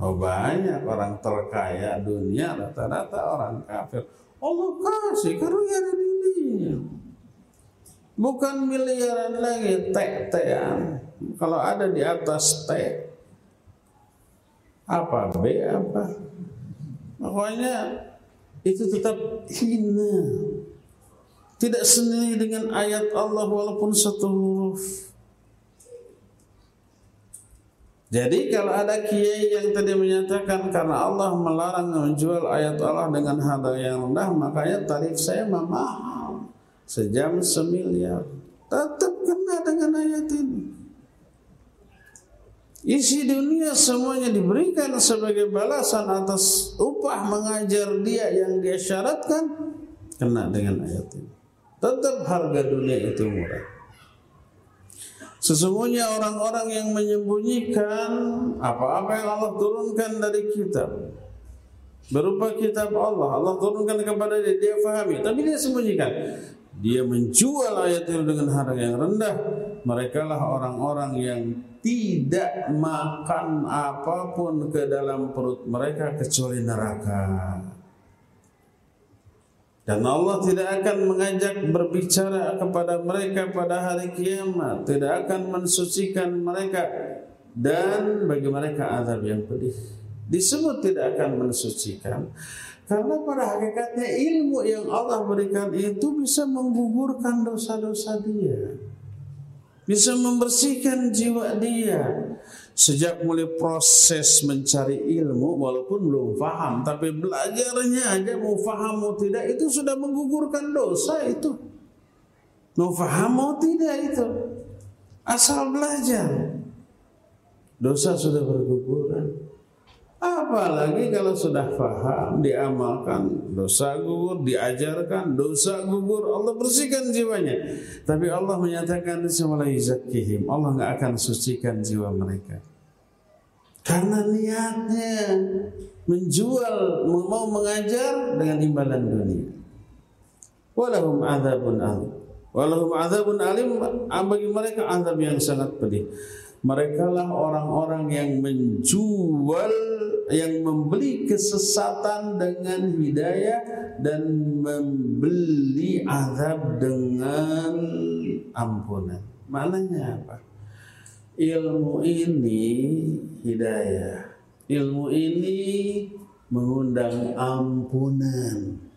Oh banyak orang terkaya dunia rata-rata orang kafir. Allah kasih karena ada nilainya. Bukan miliaran lagi, tek-tekan. Kalau ada di atas T, apa B apa? Pokoknya itu tetap hina. Tidak senilai dengan ayat Allah walaupun satu huruf. Jadi kalau ada kiai yang tadi menyatakan karena Allah melarang menjual ayat Allah dengan harga yang rendah, makanya tarif saya mahal. Sejam semiliar. Tetap kena dengan ayat ini. Isi dunia semuanya diberikan sebagai balasan atas upah mengajar dia yang dia syaratkan kena dengan ayat ini. Tetap harga dunia itu murah. Sesungguhnya orang-orang yang menyembunyikan apa-apa yang Allah turunkan dari kitab berupa kitab Allah, Allah turunkan kepada dia, dia fahami, tapi dia sembunyikan. Dia menjual ayat itu dengan harga yang rendah. Mereka lah orang-orang yang tidak makan apa pun ke dalam perut mereka kecuali neraka. Dan Allah tidak akan mengajak berbicara kepada mereka pada hari kiamat, tidak akan mensucikan mereka dan bagi mereka azab yang pedih. Disebut tidak akan mensucikan karena pada hakikatnya ilmu yang Allah berikan itu bisa menggugurkan dosa-dosa dia. Bisa membersihkan jiwa dia sejak mulai proses mencari ilmu walaupun belum paham tapi belajarnya aja mau paham mau tidak itu sudah menggugurkan dosa itu. Mau paham mau tidak itu. Asal belajar. Dosa sudah berguguran apalagi kalau sudah paham diamalkan dosa gugur diajarkan dosa gugur Allah bersihkan jiwanya tapi Allah menyatakan zakihim Allah nggak akan sucikan jiwa mereka karena niatnya menjual mau mengajar dengan imbalan dunia. Walahum adzabun alim. Walahum alim bagi mereka azab yang sangat pedih. Mereka lah orang-orang yang menjual yang membeli kesesatan dengan hidayah dan membeli azab dengan ampunan. Maknanya apa? ilmu ini hidayah. Ilmu ini mengundang ampunan.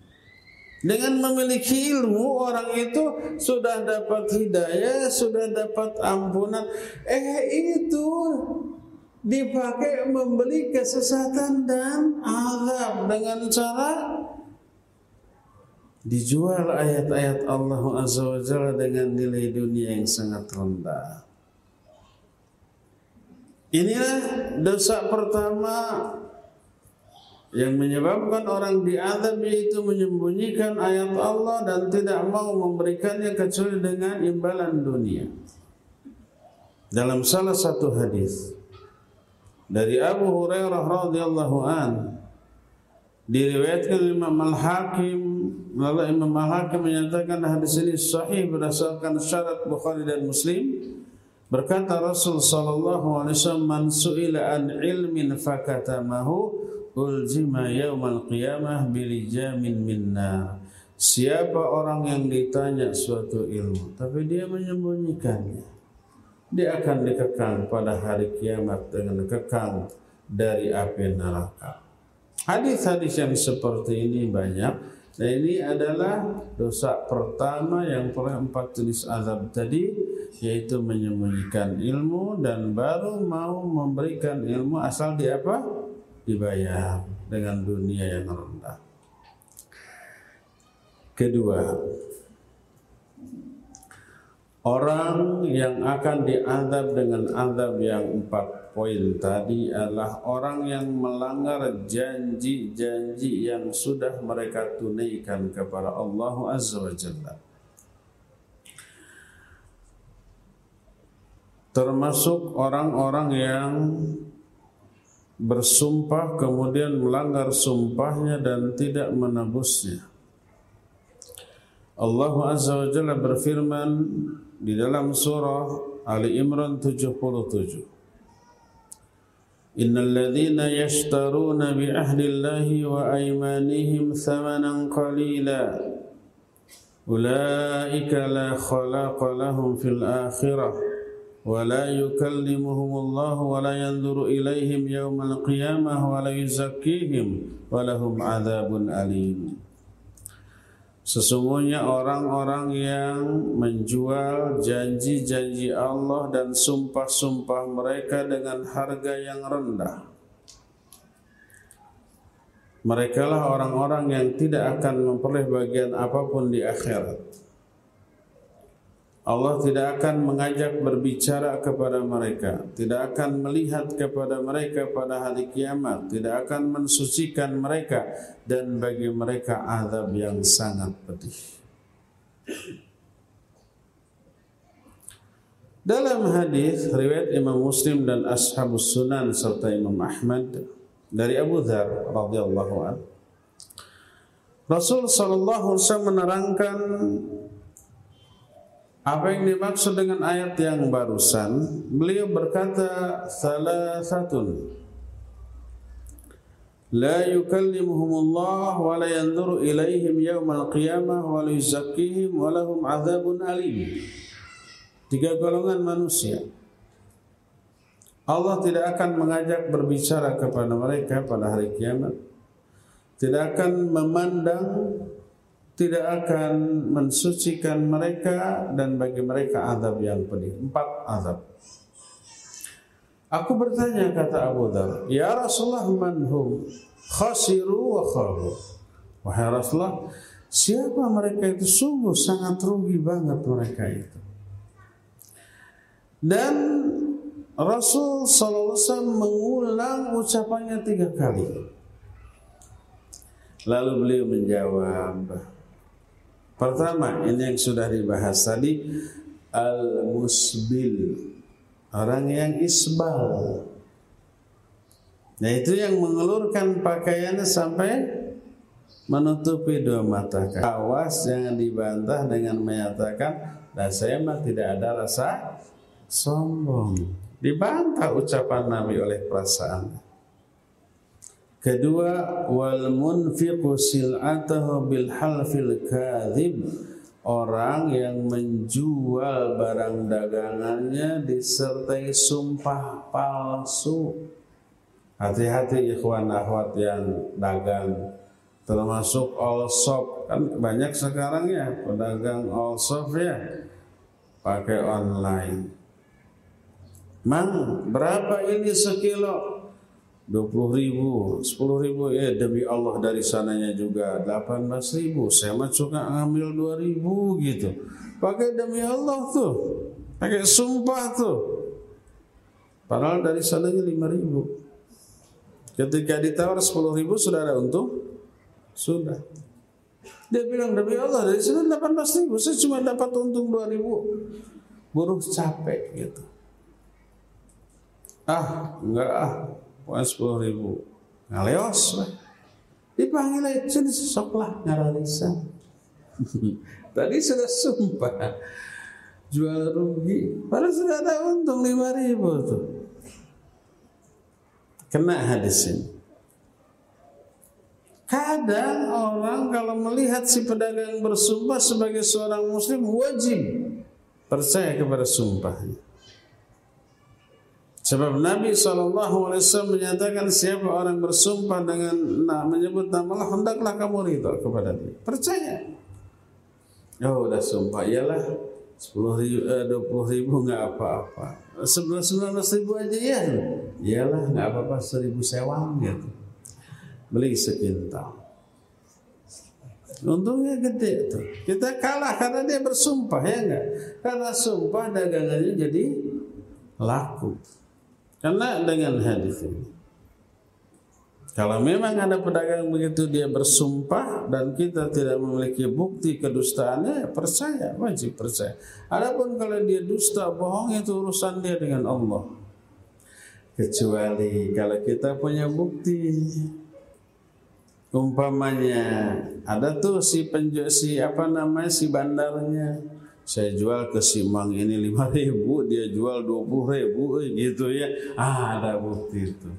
Dengan memiliki ilmu orang itu sudah dapat hidayah, sudah dapat ampunan. Eh itu dipakai membeli kesesatan dan azab dengan cara dijual ayat-ayat Allah Azza wa Jalla dengan nilai dunia yang sangat rendah. Inilah dosa pertama yang menyebabkan orang diadab yaitu menyembunyikan ayat Allah dan tidak mau memberikannya kecuali dengan imbalan dunia. Dalam salah satu hadis dari Abu Hurairah radhiyallahu an diriwayatkan Imam Al-Hakim lalu Imam Al-Hakim menyatakan hadis ini sahih berdasarkan syarat Bukhari dan Muslim Berkata Rasul sallallahu alaihi wasallam man su'ila an ilmin fakatamahu uljima yaumal qiyamah bilijamin minna. Siapa orang yang ditanya suatu ilmu tapi dia menyembunyikannya dia akan dikekang pada hari kiamat dengan kekang dari api neraka. Hadis-hadis yang seperti ini banyak dan ini adalah dosa pertama yang pernah empat jenis azab tadi yaitu menyembunyikan ilmu dan baru mau memberikan ilmu asal di apa? Dibayar dengan dunia yang rendah. Kedua, orang yang akan diadab dengan adab yang empat poin tadi adalah orang yang melanggar janji-janji yang sudah mereka tunaikan kepada Allah Azza wa Jalla. Termasuk orang-orang yang bersumpah kemudian melanggar sumpahnya dan tidak menebusnya. Allah Azza wa Jalla berfirman di dalam surah Ali Imran 77. Innal ladzina yashtaruna bi ahdillahi wa aymanihim thamanan qalila ulaika la khalaqa lahum fil wa la yanzuru ilaihim yawmal qiyamah wa la yuzakkihim wa lahum adzabun alim Sesungguhnya orang-orang yang menjual janji-janji Allah dan sumpah-sumpah mereka dengan harga yang rendah. Mereka lah orang-orang yang tidak akan memperoleh bagian apa pun di akhirat. Allah tidak akan mengajak berbicara kepada mereka, tidak akan melihat kepada mereka pada hari kiamat, tidak akan mensucikan mereka dan bagi mereka azab yang sangat pedih. Dalam hadis riwayat Imam Muslim dan Ashabus Sunan serta Imam Ahmad dari Abu Dzar radhiyallahu anhu Rasul sallallahu alaihi wasallam menerangkan apa yang dimaksud dengan ayat yang barusan? Beliau berkata salah satu wa la yanzuru ilaihim yawmal qiyamah wa la yuzakkihim wa lahum azabun alim. Tiga golongan manusia. Allah tidak akan mengajak berbicara kepada mereka pada hari kiamat. Tidak akan memandang tidak akan mensucikan mereka dan bagi mereka azab yang pedih. Empat azab. Aku bertanya kata Abu Dhar, Ya Rasulullah manhum khasiru wa khabu. Wahai Rasulullah, siapa mereka itu? Sungguh sangat rugi banget mereka itu. Dan Rasul SAW mengulang ucapannya tiga kali. Lalu beliau menjawab, Pertama, ini yang sudah dibahas tadi al-musbil. Orang yang isbal. Nah, itu yang mengelurkan pakaiannya sampai menutupi dua mata. Awas jangan dibantah dengan menyatakan, "Nah, saya mah tidak ada rasa sombong." Dibantah ucapan Nabi oleh perasaan. Kedua, wal munfiqu sil'atahu bil halfil kadhib. Orang yang menjual barang dagangannya disertai sumpah palsu. Hati-hati ikhwan akhwat yang dagang termasuk all shop kan banyak sekarang ya pedagang all shop ya pakai online. Mang berapa ini sekilo? 20 ribu, 10 ribu, ya demi Allah dari sananya juga 18 ribu. Saya mah suka ngambil 2 ribu gitu. Pakai demi Allah tuh, pakai sumpah tuh. Padahal dari sananya 5 ribu. Ketika ditawar 10 ribu sudah ada untung? Sudah. Dia bilang demi Allah dari sana 18 ribu, saya cuma dapat untung 2 ribu. Buruh capek gitu. Ah, enggak ah, Pokoknya sepuluh ribu. Ngaleos lah. Dipanggil aja, sini sesoklah ngaralisa. Tadi sudah sumpah. Jual rugi. Padahal sudah ada untung lima ribu tuh. Kena hadis ini. Kadang orang kalau melihat si pedagang bersumpah sebagai seorang muslim wajib percaya kepada sumpahnya. Sebab Nabi SAW menyatakan siapa orang bersumpah dengan nah, menyebut nama Allah hendaklah kamu ridho kepada dia. Percaya. Oh udah sumpah iyalah sepuluh ribu, eh, dua puluh ribu nggak apa-apa. Sebelas sembilan belas ribu aja ya. Iyalah nggak apa-apa seribu sewang gitu. Beli sekintal. Untungnya gede tuh. Kita kalah karena dia bersumpah ya enggak. Karena sumpah dagangannya jadi laku. Karena dengan hadis ini. Kalau memang ada pedagang begitu dia bersumpah dan kita tidak memiliki bukti kedustaannya, ya percaya, wajib percaya. Adapun kalau dia dusta, bohong itu urusan dia dengan Allah. Kecuali kalau kita punya bukti. Umpamanya ada tuh si penjual si apa namanya si bandarnya saya jual ke si Mang ini lima ribu, dia jual dua puluh ribu, gitu ya. Ah, ada bukti itu.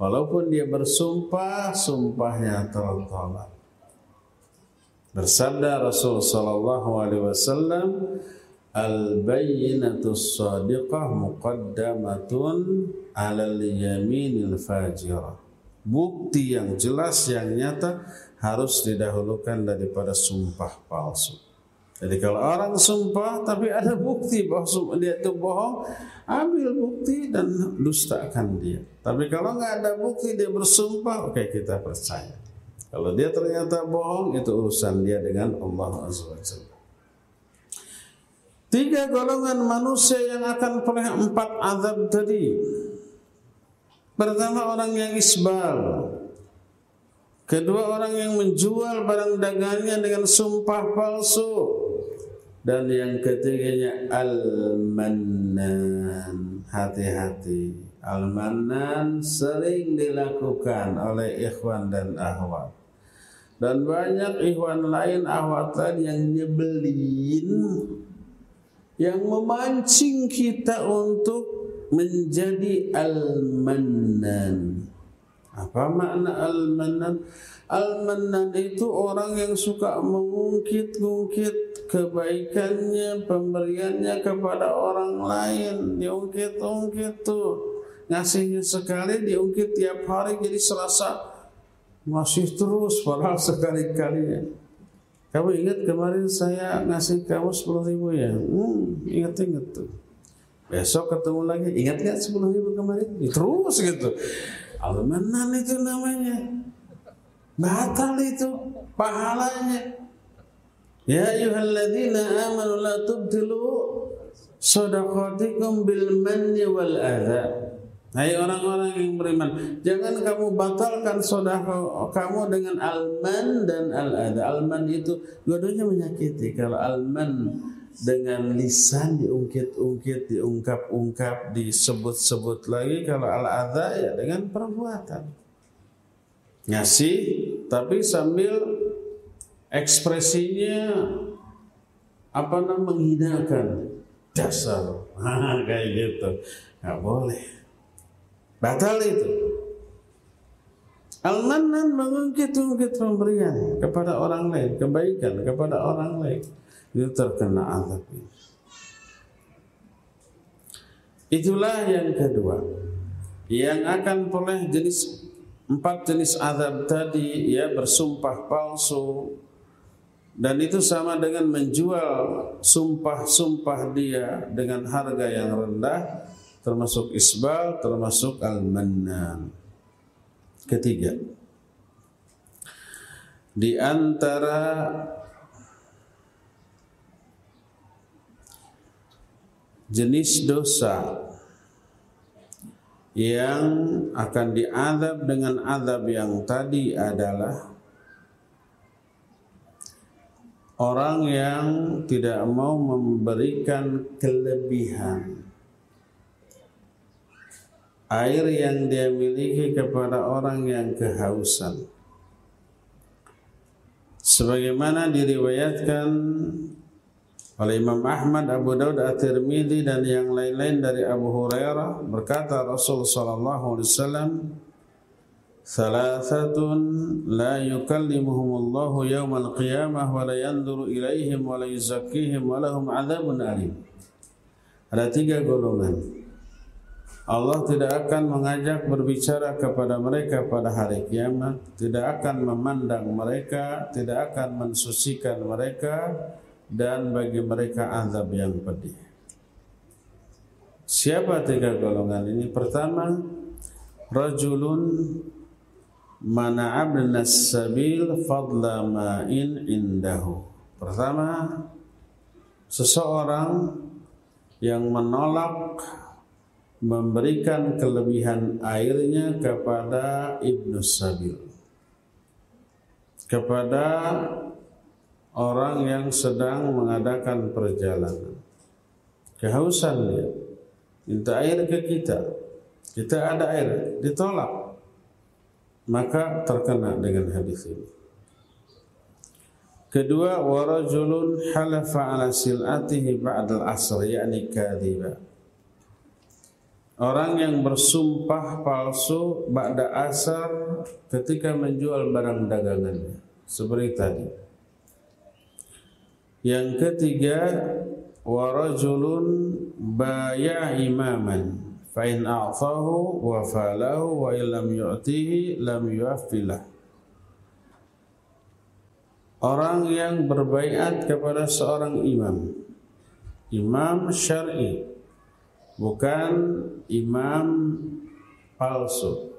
Walaupun dia bersumpah, sumpahnya tertolak. Bersabda Rasul sallallahu alaihi wasallam, "Al-bayyinatu shadiqah muqaddamatun 'alal yaminil fajirah." Bukti yang jelas yang nyata harus didahulukan daripada sumpah palsu. Jadi kalau orang sumpah tapi ada bukti bahwa dia itu bohong, ambil bukti dan dustakan dia. Tapi kalau nggak ada bukti dia bersumpah, oke okay, kita percaya. Kalau dia ternyata bohong, itu urusan dia dengan Allah Azza Tiga golongan manusia yang akan peroleh empat azab tadi. Pertama orang yang isbal. Kedua orang yang menjual barang dagangnya dengan sumpah palsu dan yang ketiganya al-mannan. Hati-hati. Al-mannan sering dilakukan oleh ikhwan dan ahwat. Dan banyak ikhwan lain ahwat yang nyebelin yang memancing kita untuk menjadi al-mannan. Apa makna al-mannan? Al-Mannan itu orang yang suka mengungkit-ungkit kebaikannya, pemberiannya kepada orang lain. Diungkit-ungkit tuh. Ngasihnya sekali, diungkit tiap hari jadi serasa masih terus padahal sekali-kali Kamu ingat kemarin saya ngasih kamu 10 ribu ya? Hmm, ingat-ingat tuh. Besok ketemu lagi, ingat gak 10 ribu kemarin? Terus gitu. Al-Mannan itu namanya. Batal itu pahalanya. Ya ayyuhalladzina amanu la tubtilu sadaqatikum bil manni wal adha. Hai orang-orang yang beriman, jangan kamu batalkan sedekah kamu dengan alman dan al-adha. Alman itu dua-duanya menyakiti. Kalau alman dengan lisan diungkit-ungkit, diungkap-ungkap, disebut-sebut lagi. Kalau al-adha ya dengan perbuatan. Ngasih tapi sambil ekspresinya apa namanya menghinakan. Dasar. Kayak gitu. Nggak boleh. Batal itu. Al-Mannan mengungkit-ungkit pemberian kepada orang lain, kebaikan kepada orang lain. Itu terkena azab Itulah yang kedua. Yang akan boleh jenis Empat jenis azab tadi ya bersumpah palsu dan itu sama dengan menjual sumpah-sumpah dia dengan harga yang rendah termasuk isbal termasuk al-mannan. Ketiga. Di antara jenis dosa yang akan diadab dengan adab yang tadi adalah orang yang tidak mau memberikan kelebihan. Air yang dia miliki kepada orang yang kehausan. Sebagaimana diriwayatkan oleh Imam Ahmad, Abu Daud, At-Tirmidzi dan yang lain-lain dari Abu Hurairah berkata Rasul sallallahu alaihi wasallam Thalathatun la yawmal qiyamah wa la wa la wa lahum adzabun alim. Ada tiga golongan Allah tidak akan mengajak berbicara kepada mereka pada hari kiamat, tidak akan memandang mereka, tidak akan mensucikan mereka dan bagi mereka azab yang pedih. Siapa tiga golongan ini? Pertama, rajulun mana abnas sabil fadla ma'in indahu. Pertama, seseorang yang menolak memberikan kelebihan airnya kepada Ibnu Sabil. Kepada orang yang sedang mengadakan perjalanan. Kehausan dia. Minta air ke kita. Kita ada air. Ditolak maka terkena dengan hadis ini kedua warajulun halafa ala silatihi ba'dal asr yakni kadhiba Orang yang bersumpah palsu ba'da asar ketika menjual barang dagangannya. Seperti tadi. Yang ketiga, warajulun baya imaman fa in a'tahu wa falahu wa illam yu'tihi lam yu'affilah. Orang yang berbaiat kepada seorang imam. Imam syar'i bukan imam palsu.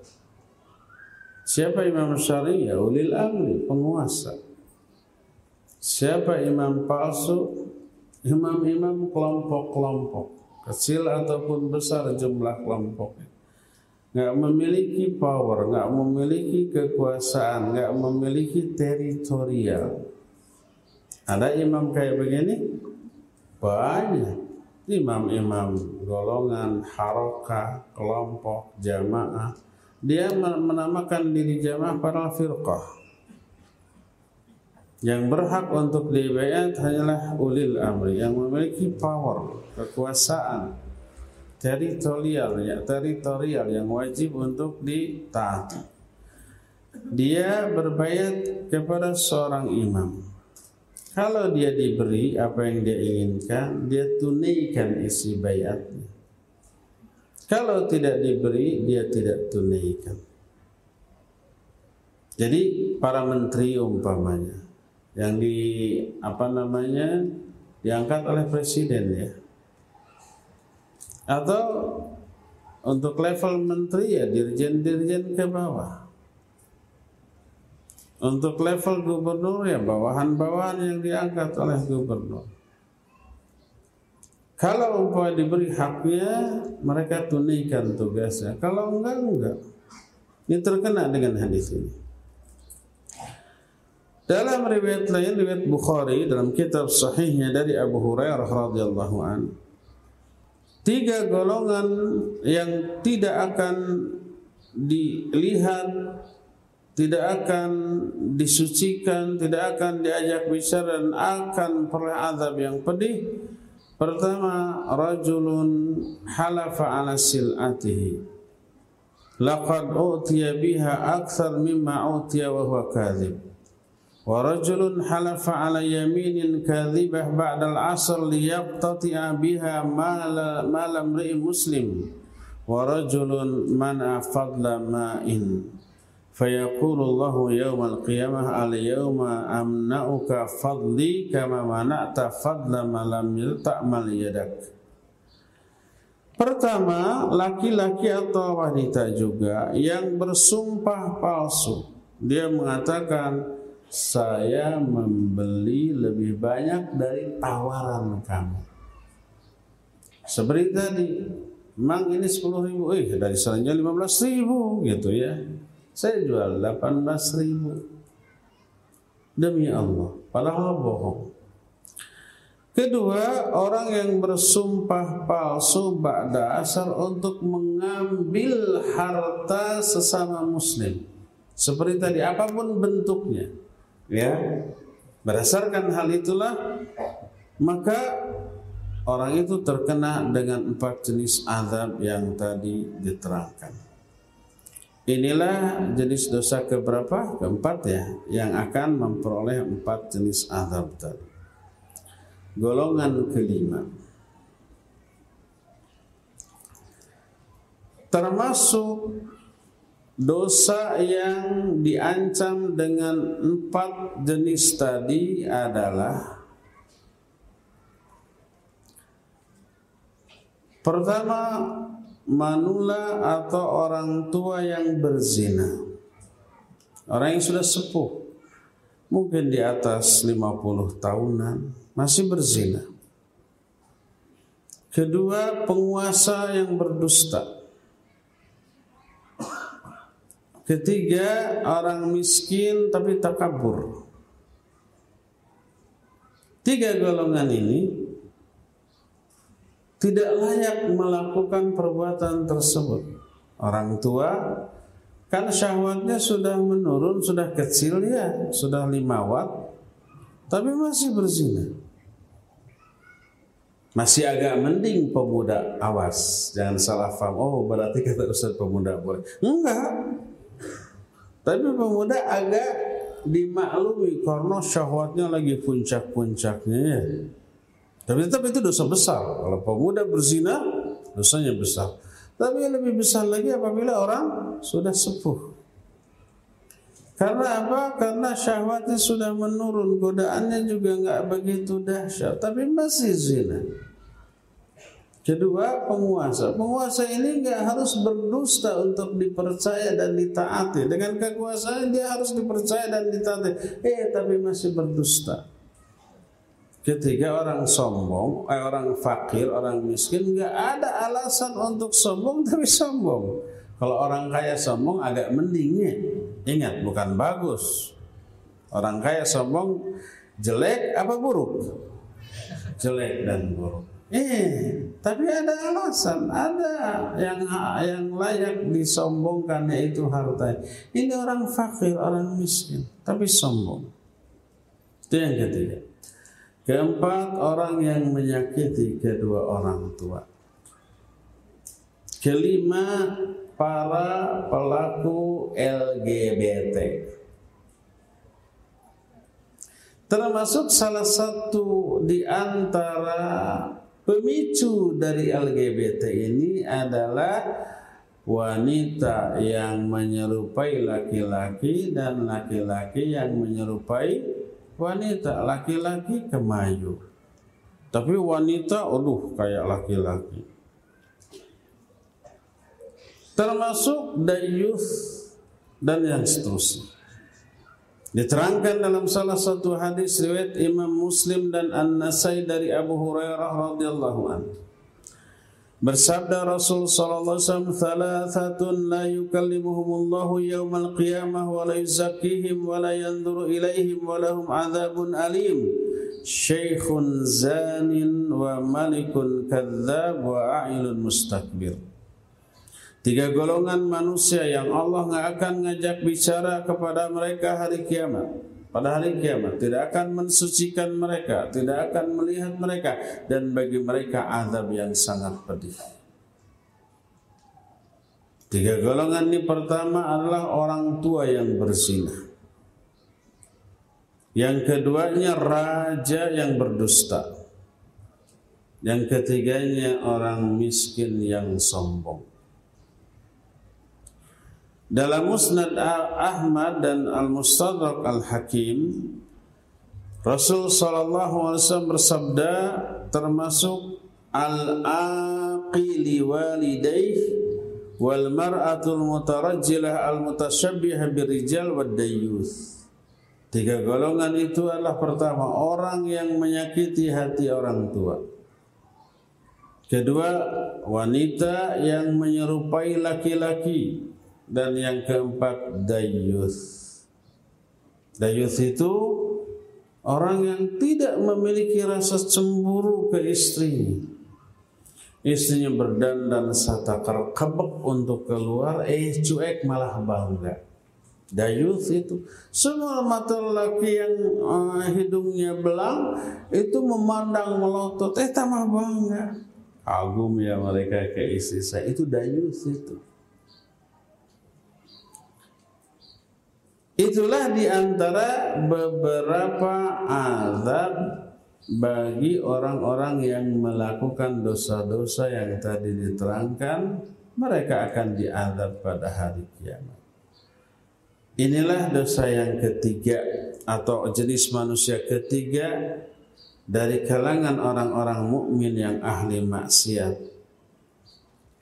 Siapa imam syari? Ya ulil amri, penguasa. Siapa imam palsu? Imam-imam kelompok-kelompok, kecil ataupun besar jumlah kelompoknya. Nggak memiliki power, nggak memiliki kekuasaan, nggak memiliki teritorial. Ada imam kayak begini? Banyak imam-imam golongan, harokah, kelompok, jamaah. Dia menamakan diri jamaah para firqah. Yang berhak untuk dibayat hanyalah ulil amri yang memiliki power, kekuasaan, teritorial, ya, teritorial yang wajib untuk ditaati. Dia berbayat kepada seorang imam kalau dia diberi apa yang dia inginkan, dia tunaikan isi bayatnya. Kalau tidak diberi, dia tidak tunaikan. Jadi para menteri umpamanya yang di apa namanya diangkat oleh presiden ya. Atau untuk level menteri ya dirjen-dirjen ke bawah. Untuk level gubernur ya bawahan-bawahan yang diangkat oleh gubernur. Kalau umpama diberi haknya, mereka tunaikan tugasnya. Kalau enggak, enggak. Ini terkena dengan hadis ini. Dalam riwayat lain, riwayat Bukhari dalam kitab sahihnya dari Abu Hurairah radhiyallahu an, tiga golongan yang tidak akan dilihat tidak akan disucikan, tidak akan diajak bicara dan akan peroleh azab yang pedih. Pertama, rajulun halafa ala sil'atihi. Laqad utiya biha akthar mimma utiya wa huwa kadhib. Wa rajulun halafa ala yaminin kadhibah ba'da al-asr liyaqtati'a biha ma lam muslim. Wa rajulun man'a fadla ma'in. فيقول الله يوم القيامة اليوم أمنعك فضلي كما منعت فضل ما لم تعمل يدك Pertama, laki-laki atau wanita juga yang bersumpah palsu. Dia mengatakan, saya membeli lebih banyak dari tawaran kamu. Seperti tadi, memang ini 10 ribu, eh dari selanjutnya 15 ribu gitu ya. Saya jual 18 ribu Demi Allah Padahal bohong Kedua, orang yang bersumpah palsu ba'da asar untuk mengambil harta sesama muslim. Seperti tadi, apa pun bentuknya. Ya, Berdasarkan hal itulah, maka orang itu terkena dengan empat jenis azab yang tadi diterangkan. Inilah jenis dosa keberapa? Keempat ya, yang akan memperoleh empat jenis azab tadi. Golongan kelima. termasuk dosa yang diancam dengan empat jenis tadi adalah pertama manula atau orang tua yang berzina. Orang yang sudah sepuh mungkin di atas 50 tahunan masih berzina. Kedua penguasa yang berdusta Ketiga, orang miskin tapi takabur. Tiga golongan ini tidak layak melakukan perbuatan tersebut. Orang tua kan syahwatnya sudah menurun, sudah kecil ya, sudah lima watt, tapi masih berzina. Masih agak mending pemuda awas, jangan salah paham. Oh berarti kata Ustaz pemuda boleh. Enggak, tapi pemuda agak dimaklumi karena syahwatnya lagi puncak-puncaknya ya. Tapi tetap itu dosa besar. Kalau pemuda berzina, dosanya besar. Tapi yang lebih besar lagi apabila orang sudah sepuh. Karena apa? Karena syahwatnya sudah menurun, godaannya juga nggak begitu dahsyat, tapi masih zina. Kedua, penguasa. Penguasa ini nggak harus berdusta untuk dipercaya dan ditaati. Dengan kekuasaan dia harus dipercaya dan ditaati. Eh, tapi masih berdusta. Ketiga orang sombong, eh, orang fakir, orang miskin nggak ada alasan untuk sombong tapi sombong. Kalau orang kaya sombong agak mendingnya. Ingat, bukan bagus. Orang kaya sombong jelek apa buruk? Jelek dan buruk. Eh, tapi ada alasan, ada yang yang layak disombongkan yaitu harta. Ini orang fakir, orang miskin, tapi sombong. Itu yang ketiga. Keempat, orang yang menyakiti kedua orang tua. Kelima, para pelaku LGBT. Termasuk salah satu di antara Pemicu dari LGBT ini adalah wanita yang menyerupai laki-laki dan laki-laki yang menyerupai wanita. Laki-laki kemayu. Tapi wanita, aduh kayak laki-laki. Termasuk dayuth dan yang seterusnya. Diterangkan dalam salah satu hadis riwayat Imam Muslim dan An-Nasai dari Abu Hurairah radhiyallahu anhu. Bersabda Rasul sallallahu alaihi wasallam, "Thalathatun la yukallimuhumullahu yaumal qiyamah wa la yuzakkihim wa la yanzuru ilaihim wa lahum adzabun alim." Syekhun zanin wa malikun kadzab wa a'ilun mustakbir. Tiga golongan manusia yang Allah nggak akan ngajak bicara kepada mereka hari kiamat. Pada hari kiamat tidak akan mensucikan mereka, tidak akan melihat mereka dan bagi mereka azab yang sangat pedih. Tiga golongan ini pertama adalah orang tua yang berzina. Yang keduanya raja yang berdusta. Yang ketiganya orang miskin yang sombong. Dalam Musnad Ahmad dan Al-Mustadrak Al-Hakim Rasul sallallahu alaihi wasallam bersabda termasuk al-aqili walidayh wal mar'atul mutarajjilah al-mutasyabbihah birijal wad. Tiga golongan itu adalah pertama orang yang menyakiti hati orang tua. Kedua, wanita yang menyerupai laki-laki dan yang keempat dayus. Dayus itu orang yang tidak memiliki rasa cemburu ke istrinya. Istrinya berdandan satakar kebek untuk keluar, eh cuek malah bangga. Dayus itu semua mata laki yang uh, hidungnya belang itu memandang melotot, eh tambah bangga. Agum ya mereka ke istri saya itu dayus itu. Itulah di antara beberapa azab bagi orang-orang yang melakukan dosa-dosa yang tadi diterangkan mereka akan diadab pada hari kiamat. Inilah dosa yang ketiga atau jenis manusia ketiga dari kalangan orang-orang mukmin yang ahli maksiat.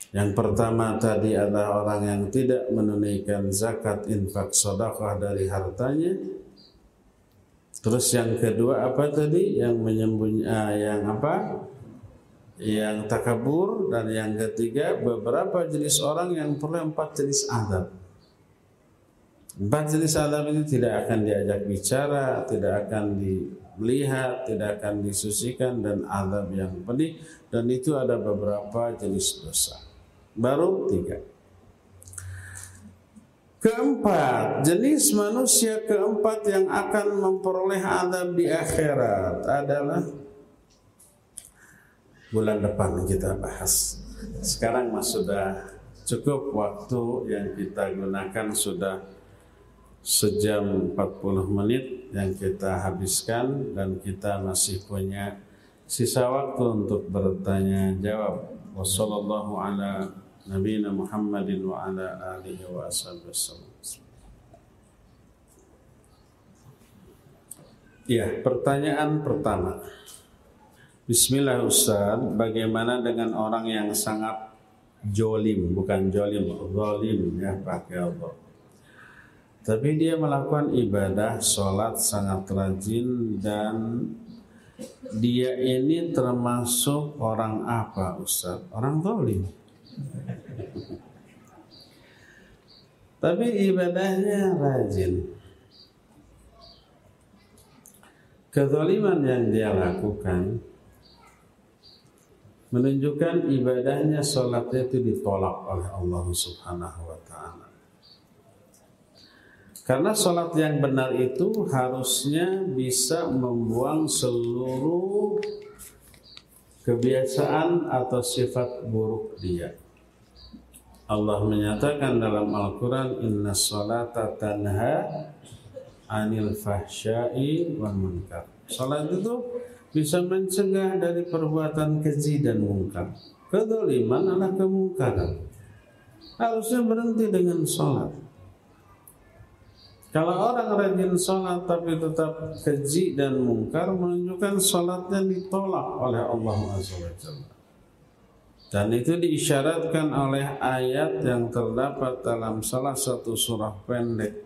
Yang pertama tadi adalah orang yang tidak menunaikan zakat infak sedekah dari hartanya. Terus yang kedua apa tadi? Yang menyembunyi ah, yang apa? Yang takabur dan yang ketiga beberapa jenis orang yang perlu empat jenis adab. Empat jenis adab ini tidak akan diajak bicara, tidak akan dilihat, tidak akan disusikan dan adab yang pedih dan itu ada beberapa jenis dosa. Baru tiga. Keempat, jenis manusia keempat yang akan memperoleh adab di akhirat adalah bulan depan kita bahas. Sekarang mas sudah cukup waktu yang kita gunakan sudah sejam 40 menit yang kita habiskan dan kita masih punya sisa waktu untuk bertanya jawab. Wassalamualaikum Muhammadin wa ala alihi wa wasallam. Ya, pertanyaan pertama. Bismillah Ustaz, bagaimana dengan orang yang sangat jolim, bukan jolim, zolim ya pakai Allah. Tapi dia melakukan ibadah, sholat sangat rajin dan dia ini termasuk orang apa Ustaz? Orang zolim. Tapi ibadahnya rajin. Kezaliman yang dia lakukan menunjukkan ibadahnya sholatnya itu ditolak oleh Allah Subhanahu wa taala. Karena sholat yang benar itu harusnya bisa membuang seluruh kebiasaan atau sifat buruk dia. Allah menyatakan dalam Al-Quran Inna salata tanha anil fahsyai wal munkar. Salat itu bisa mencegah dari perbuatan keji dan mungkar Kedoliman adalah kemungkaran. Harusnya berhenti dengan salat. Kalau orang rajin salat tapi tetap keji dan mungkar Menunjukkan salatnya ditolak oleh Allah Jalla dan itu diisyaratkan oleh ayat yang terdapat dalam salah satu surah pendek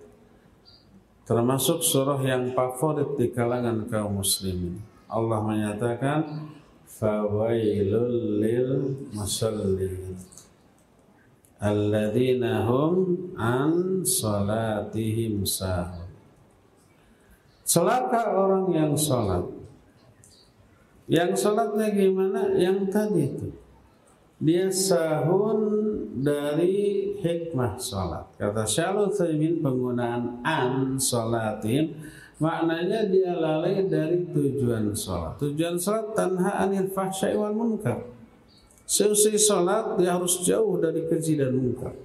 termasuk surah yang favorit di kalangan kaum muslimin. Allah menyatakan fawailul lil musallin alladzina an salatihim sahun. Celaka orang yang salat. Yang salatnya gimana? Yang tadi itu dia sahun dari hikmah salat. Kata Syalul Thaymin penggunaan an salatin maknanya dia lalai dari tujuan salat. Tujuan salat tanha anil fahsyai wal munkar. Seusai salat dia harus jauh dari keji dan munkar.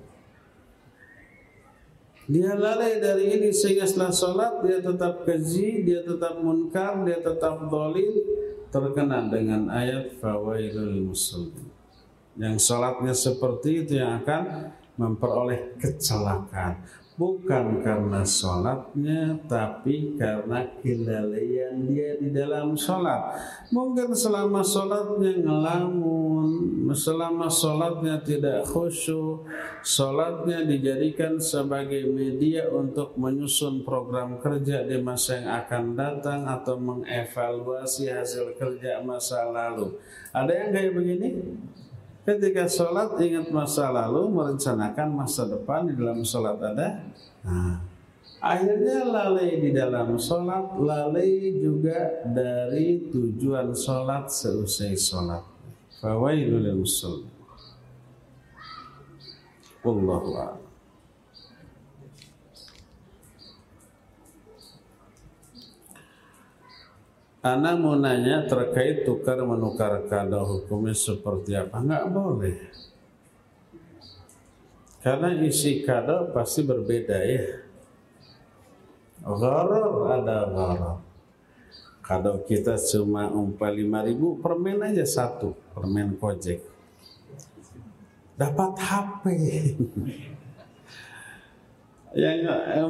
Dia lalai dari ini sehingga setelah salat dia tetap keji, dia tetap munkar, dia tetap dolil terkena dengan ayat fawailul muslimin yang sholatnya seperti itu yang akan memperoleh kecelakaan. Bukan karena sholatnya tapi karena kelalaian dia di dalam sholat mungkin selama sholatnya ngelamun selama sholatnya tidak khusyuk sholatnya dijadikan sebagai media untuk menyusun program kerja di masa yang akan datang atau mengevaluasi hasil kerja masa lalu. Ada yang kayak begini Ketika sholat ingat masa lalu merencanakan masa depan di dalam sholat ada. Nah, akhirnya lalai di dalam sholat, lalai juga dari tujuan sholat seusai sholat. Fawailul muslim. A'lam. Ana mau nanya terkait tukar menukar kado hukumnya seperti apa? Enggak boleh. Karena isi kado pasti berbeda ya. Gharar ada gharar. Kado kita cuma umpah lima ribu, permen aja satu, permen kojek. dapat HP. yang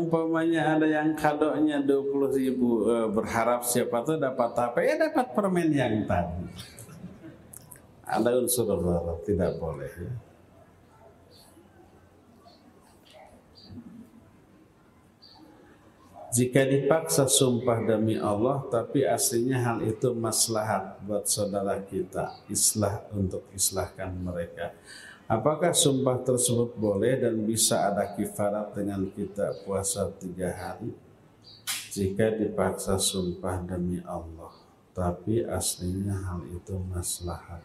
umpamanya ada yang kadonya 20 ribu e, berharap siapa tuh dapat HP ya dapat permen yang tadi ada unsur Allah tidak boleh ya. Jika dipaksa sumpah demi Allah tapi aslinya hal itu maslahat buat saudara kita, islah untuk islahkan mereka. Apakah sumpah tersebut boleh dan bisa ada kifarat dengan kita puasa tiga hari? Jika dipaksa sumpah demi Allah, tapi aslinya hal itu maslahat.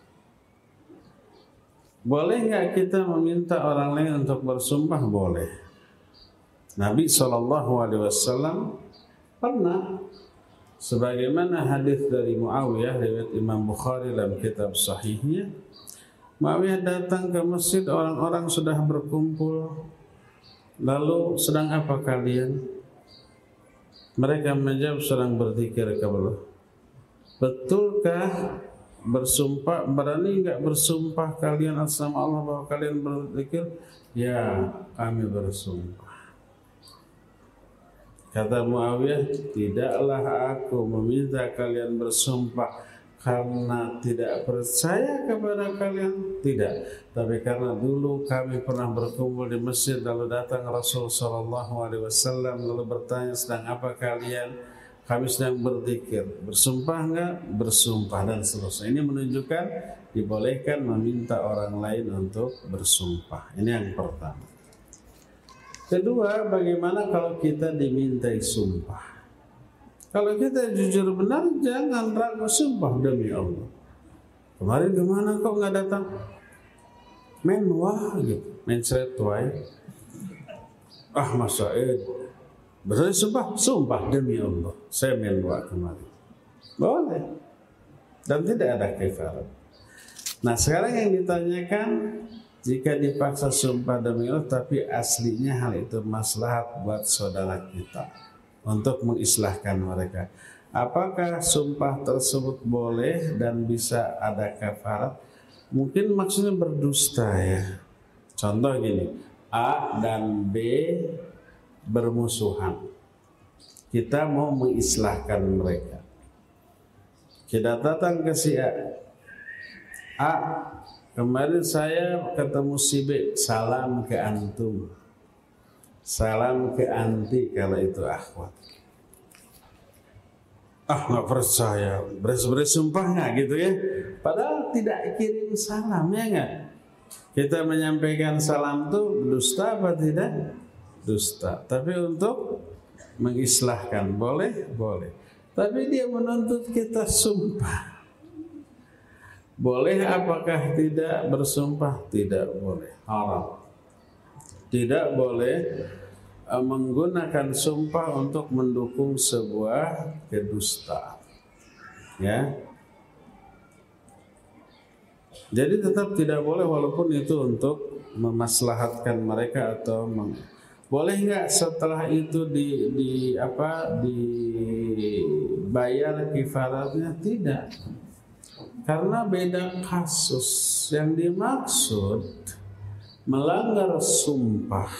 Boleh nggak kita meminta orang lain untuk bersumpah? Boleh. Nabi Shallallahu Alaihi Wasallam pernah sebagaimana hadis dari Muawiyah riwayat Imam Bukhari dalam kitab Sahihnya Muawiyah datang ke masjid orang-orang sudah berkumpul. Lalu sedang apa kalian? Mereka menjawab sedang berzikir kepada betulkah bersumpah? Berani enggak bersumpah kalian atas nama Allah bahwa kalian berzikir? Ya kami bersumpah. Kata Muawiyah tidaklah aku meminta kalian bersumpah karena tidak percaya kepada kalian? Tidak. Tapi karena dulu kami pernah berkumpul di masjid lalu datang Rasul Shallallahu Alaihi Wasallam lalu bertanya sedang apa kalian? Kami sedang berzikir. Bersumpah enggak? Bersumpah dan seterusnya. Ini menunjukkan dibolehkan meminta orang lain untuk bersumpah. Ini yang pertama. Kedua bagaimana kalau kita dimintai sumpah kalau kita jujur benar, jangan ragu sumpah demi Allah. Kemarin ke mana kok nggak datang? Main wah gitu, main wah. Ah Mas Said, berarti sumpah, sumpah demi Allah. Saya main wah kemarin. Boleh. Dan tidak ada kifarat. Nah sekarang yang ditanyakan jika dipaksa sumpah demi Allah tapi aslinya hal itu maslahat buat saudara kita untuk mengislahkan mereka. Apakah sumpah tersebut boleh dan bisa ada kafarat? Mungkin maksudnya berdusta ya. Contoh gini, A dan B bermusuhan. Kita mau mengislahkan mereka. Kita datang ke si A. A, kemarin saya ketemu si B, salam ke antum Salam ke anti kalau itu akhwat. Ah nggak percaya, beres-beres sumpah nggak gitu ya? Padahal tidak kirim salam ya nggak? Kita menyampaikan salam tuh dusta apa tidak? Dusta. Tapi untuk mengislahkan boleh, boleh. Tapi dia menuntut kita sumpah. Boleh apakah tidak bersumpah? Tidak boleh. Haram tidak boleh uh, menggunakan sumpah untuk mendukung sebuah kedustaan. Ya. Jadi tetap tidak boleh walaupun itu untuk memaslahatkan mereka atau meng, boleh nggak setelah itu di, di apa dibayar kifaratnya tidak karena beda kasus yang dimaksud melanggar sumpah.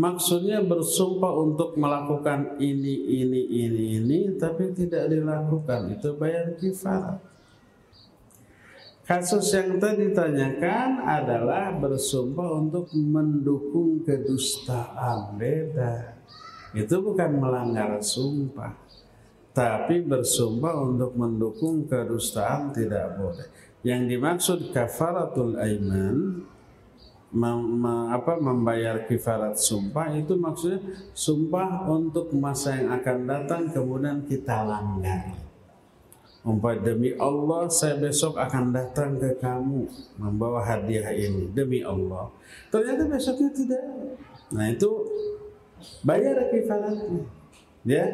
Maksudnya bersumpah untuk melakukan ini ini ini ini tapi tidak dilakukan. Itu bayar kifarat kasus yang tadi ditanyakan adalah bersumpah untuk mendukung kedustaan. Beda. Itu bukan melanggar sumpah. Tapi bersumpah untuk mendukung kedustaan tidak boleh. Yang dimaksud kafaratul aiman mem, apa, membayar kifarat sumpah itu maksudnya sumpah untuk masa yang akan datang kemudian kita langgar. Umpah demi Allah saya besok akan datang ke kamu membawa hadiah ini demi Allah. Ternyata besoknya tidak. Nah itu bayar kifaratnya. Ya,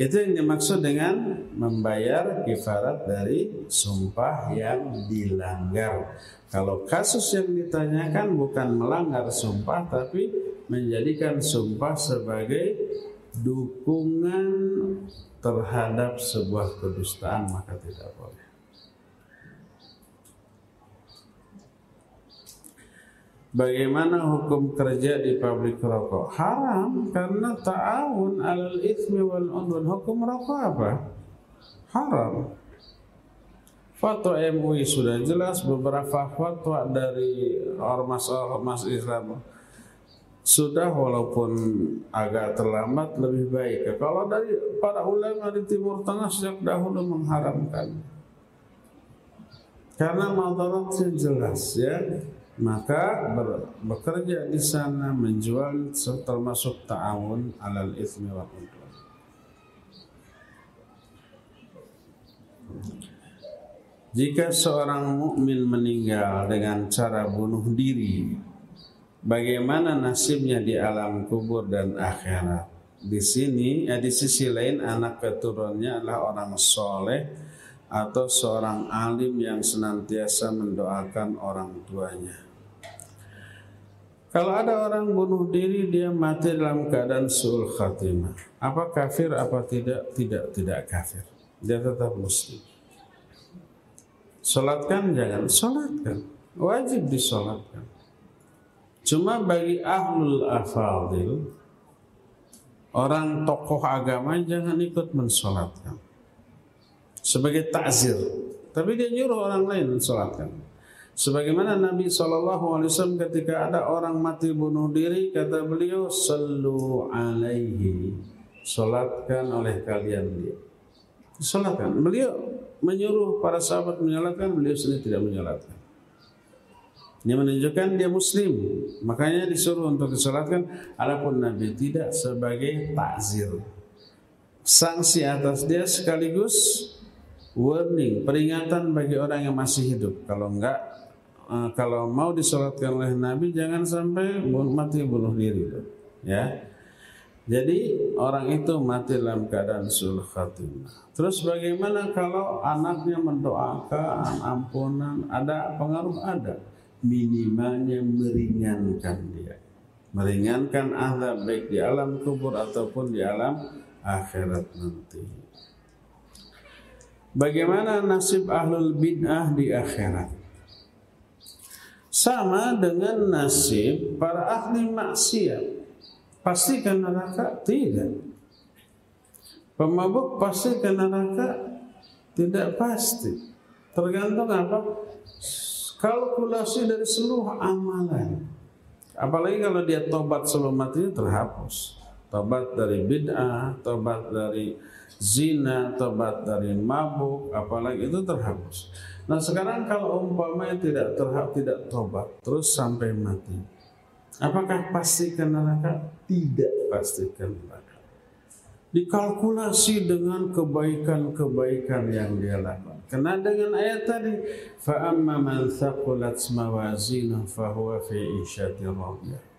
itu yang dimaksud dengan membayar kifarat dari sumpah yang dilanggar. Kalau kasus yang ditanyakan bukan melanggar sumpah tapi menjadikan sumpah sebagai dukungan terhadap sebuah kedustaan maka tidak boleh. Bagaimana hukum kerja di pabrik rokok? Haram karena ta'awun alal ithmi wal udwan. Hukum rokok apa? Haram. Fatwa MUI sudah jelas beberapa fatwa dari ormas-ormas Islam sudah walaupun agak terlambat lebih baik. Kalau dari para ulama di Timur Tengah sejak dahulu mengharamkan. Karena madaratnya jelas ya maka ber, bekerja di sana menjual termasuk ta'awun alal wal udwan. Jika seorang mukmin meninggal dengan cara bunuh diri, bagaimana nasibnya di alam kubur dan akhirat? Di sini, ya di sisi lain anak keturunannya adalah orang soleh atau seorang alim yang senantiasa mendoakan orang tuanya. Kalau ada orang bunuh diri dia mati dalam keadaan sul khatimah. Apa kafir apa tidak? Tidak, tidak kafir. Dia tetap muslim. Salatkan jangan salatkan. Wajib disolatkan. Cuma bagi ahlul afadil orang tokoh agama jangan ikut mensolatkan sebagai takzir. Tapi dia nyuruh orang lain mensolatkan. Sebagaimana Nabi SAW ketika ada orang mati bunuh diri, kata beliau, Sallu alaihi. Solatkan oleh kalian dia. Solatkan. Beliau menyuruh para sahabat menyolatkan, beliau sendiri tidak menyolatkan. Ini menunjukkan dia muslim. Makanya disuruh untuk disolatkan. Adapun Nabi tidak sebagai takzir. Sanksi atas dia sekaligus warning, peringatan bagi orang yang masih hidup. Kalau enggak, uh, kalau mau disolatkan oleh Nabi, jangan sampai mati bunuh diri. Ya, jadi orang itu mati dalam keadaan sul khatimah. Terus bagaimana kalau anaknya mendoakan ampunan? Ada pengaruh ada. Minimalnya meringankan dia. Meringankan azab baik di alam kubur ataupun di alam akhirat nanti. Bagaimana nasib ahlul bid'ah di akhirat? Sama dengan nasib para ahli maksiat. Pasti ke neraka? Tidak. Pemabuk pasti ke neraka? Tidak pasti. Tergantung apa? Kalkulasi dari seluruh amalan. Apalagi kalau dia tobat sebelum mati terhapus Tobat dari bid'ah, tobat dari zina, tobat dari mabuk, apalagi itu terhapus. Nah sekarang kalau umpamanya tidak terhap, tidak tobat, terus sampai mati, apakah pasti ke neraka? Tidak pasti ke neraka. Dikalkulasi dengan kebaikan-kebaikan yang dia lakukan. Karena dengan ayat tadi, فَأَمَّا مَنْ ثَقُلَتْ مَوَازِينَهُ فَهُوَ فِي إِشَةِ رَضِيَةٍ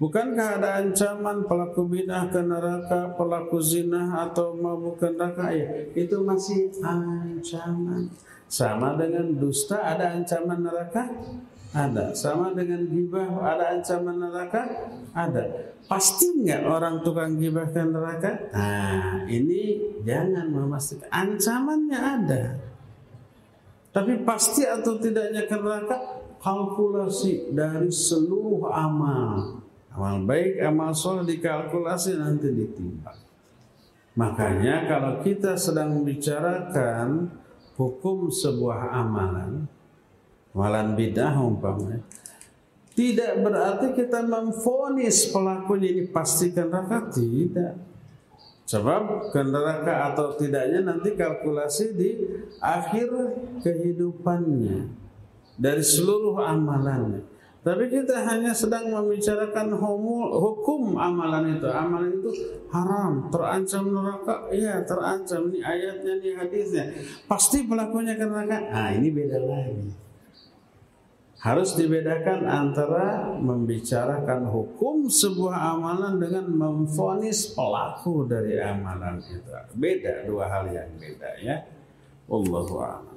Bukankah ada ancaman pelaku bidah ke neraka, pelaku zina atau mabuk ke neraka? Ya, itu masih ancaman. Sama dengan dusta ada ancaman neraka? Ada. Sama dengan gibah ada ancaman neraka? Ada. Pasti nggak orang tukang gibah ke neraka? Nah, ini jangan memastikan. Ancamannya ada. Tapi pasti atau tidaknya ke neraka? Kalkulasi dari seluruh amal Amal baik, amal soleh dikalkulasi nanti ditimbang. Makanya kalau kita sedang membicarakan hukum sebuah amalan, amalan bidah umpamanya, tidak berarti kita memfonis pelakunya ini pastikan neraka tidak. Sebab ke atau tidaknya nanti kalkulasi di akhir kehidupannya dari seluruh amalannya. Tapi kita hanya sedang membicarakan hukum amalan itu. Amalan itu haram, terancam neraka. Iya, terancam. Ini ayatnya, ini hadisnya. Pasti pelakunya ke neraka. Nah, ini beda lagi. Harus dibedakan antara membicarakan hukum sebuah amalan dengan memfonis pelaku dari amalan itu. Beda dua hal yang beda ya. Allahu a'lam.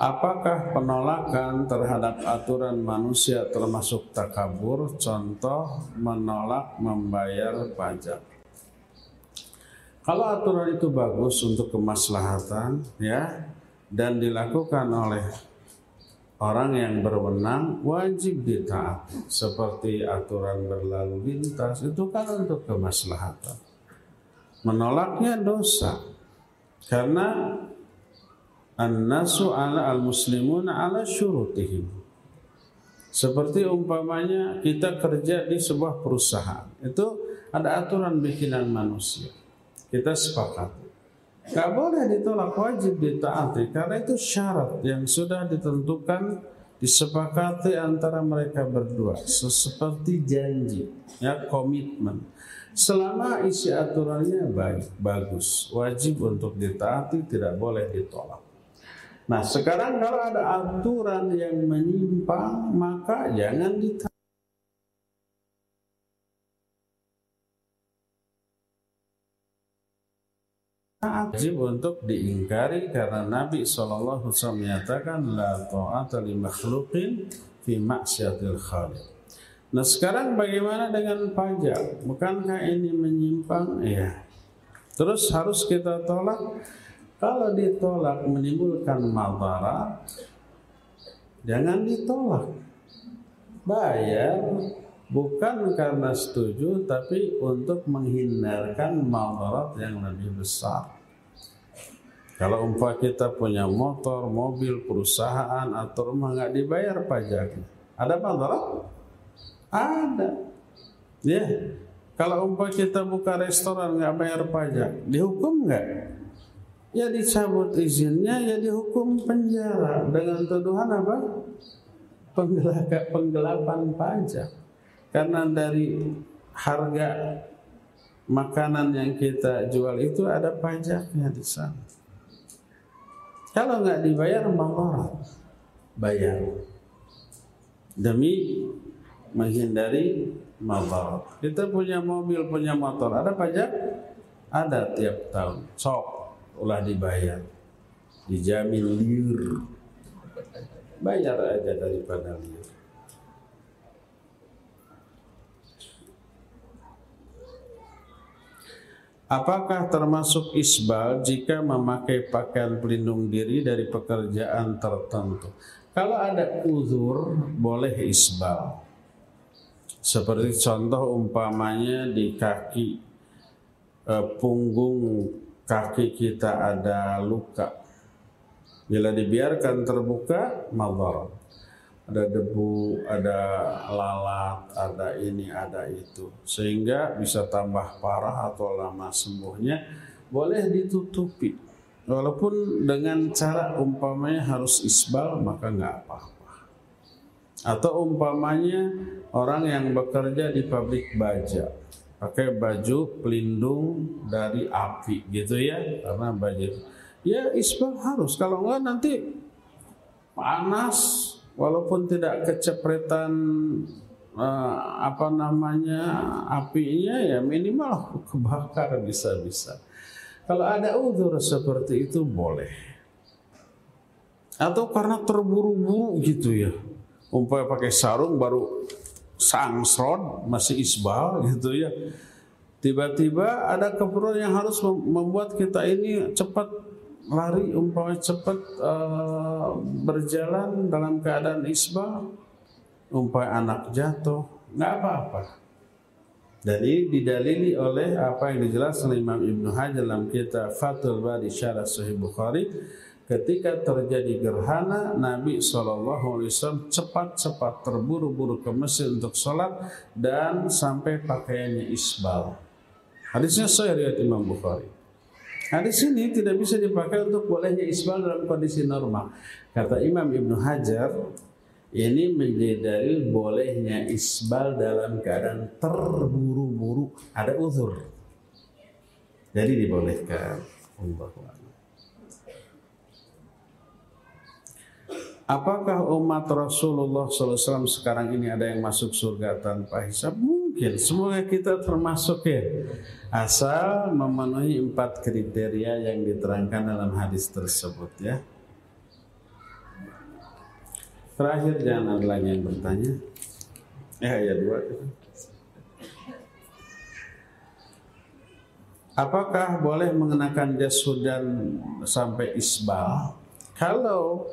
Apakah penolakan terhadap aturan manusia termasuk takabur? Contoh menolak membayar pajak. Kalau aturan itu bagus untuk kemaslahatan, ya dan dilakukan oleh orang yang berwenang wajib ditaati seperti aturan berlalu lintas itu kan untuk kemaslahatan menolaknya dosa karena an-nasu ala al-muslimun ala syurutihim. Seperti umpamanya kita kerja di sebuah perusahaan. Itu ada aturan bikinan manusia. Kita sepakat. Gak boleh ditolak, wajib ditaati. Karena itu syarat yang sudah ditentukan disepakati antara mereka berdua. Seperti janji ya komitmen. Selama isi aturannya baik bagus wajib untuk ditaati tidak boleh ditolak nah sekarang kalau ada aturan yang menyimpang maka jangan ditaati wajib untuk diingkari karena Nabi SAW menyatakan la ta'ata li makhluqin fi maksiatil khaliq. Nah sekarang bagaimana dengan pajak? Bukankah ini menyimpang? Iya. Terus harus kita tolak. Kalau ditolak menimbulkan madarat, jangan ditolak. Bayar bukan karena setuju tapi untuk menghindarkan madarat yang lebih besar. Kalau umpah kita punya motor, mobil, perusahaan atau rumah nggak dibayar pajaknya, ada madarat? Ada. Ya. Kalau umpah kita buka restoran nggak bayar pajak, dihukum nggak? Ya dicabut izinnya, ya dihukum penjara dengan tuduhan apa? Penggelapan pajak. Karena dari harga makanan yang kita jual itu ada pajaknya di sana. Kalau nggak dibayar mangkorat, bayar demi menghindari mabarat. Kita punya mobil, punya motor, ada pajak? Ada tiap tahun. Sok, ulah dibayar. Dijamin liur. Bayar aja daripada liur. Apakah termasuk isbal jika memakai pakaian pelindung diri dari pekerjaan tertentu? Kalau ada uzur, boleh isbal. Seperti contoh umpamanya di kaki eh, punggung kaki kita ada luka. Bila dibiarkan terbuka, madharat ada debu, ada lalat, ada ini, ada itu. Sehingga bisa tambah parah atau lama sembuhnya, boleh ditutupi. Walaupun dengan cara umpamanya harus isbal, maka nggak apa-apa. Atau umpamanya orang yang bekerja di pabrik baja, pakai baju pelindung dari api gitu ya, karena baju ya isbal harus. Kalau enggak nanti panas, walaupun tidak kecepretan uh, apa namanya apinya ya minimal kebakar bisa-bisa. Kalau ada udur seperti itu boleh. Atau karena terburu-buru gitu ya. Umpamanya pakai sarung baru sangsrod masih isbal gitu ya. Tiba-tiba ada keperluan yang harus membuat kita ini cepat lari umpamanya cepat uh, berjalan dalam keadaan isbal umpamanya anak jatuh nggak apa-apa dan ini didalili oleh apa yang dijelaskan Imam Ibnu Hajar dalam kitab Fathul Bari Syarah Sahih Bukhari ketika terjadi gerhana Nabi SAW cepat-cepat terburu-buru ke masjid untuk sholat dan sampai pakaiannya isbal hadisnya saya riwayat Imam Bukhari di sini tidak bisa dipakai untuk bolehnya isbal dalam kondisi normal. Kata Imam Ibnu Hajar, ini menjadi dalil bolehnya isbal dalam keadaan terburu-buru ada uzur. Jadi dibolehkan. Apakah umat Rasulullah SAW sekarang ini ada yang masuk surga tanpa hisab? Mungkin. Semoga kita termasuk ya. Asal memenuhi empat kriteria yang diterangkan dalam hadis tersebut ya. Terakhir jangan ada lagi yang bertanya. Ya, ya dua. Apakah boleh mengenakan jas hujan sampai isbal? Kalau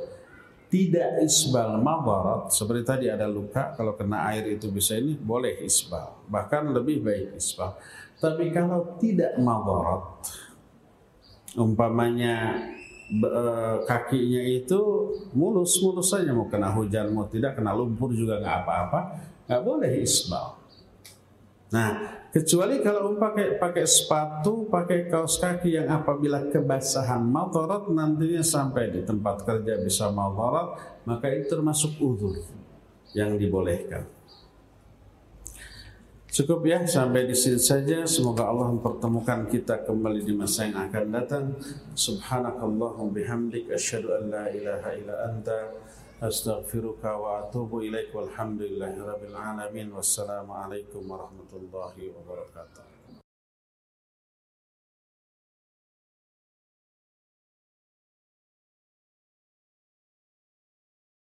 tidak isbal madarat. Seperti tadi ada luka kalau kena air itu bisa ini boleh isbal. Bahkan lebih baik isbal. Tapi kalau tidak madarat umpamanya eh, kakinya itu mulus-mulus saja mau kena hujan mau tidak kena lumpur juga nggak apa-apa nggak boleh isbal. Nah Kecuali kalau pakai pakai sepatu, pakai kaos kaki yang apabila kebasahan madarat nantinya sampai di tempat kerja bisa madarat, maka itu termasuk udur yang dibolehkan. Cukup ya sampai di sini saja. Semoga Allah mempertemukan kita kembali di masa yang akan datang. Subhanakallahum bihamdik asyhadu an la ilaha illa anta أستغفرك وأتوب إليك والحمد لله رب العالمين والسلام عليكم ورحمة الله وبركاته.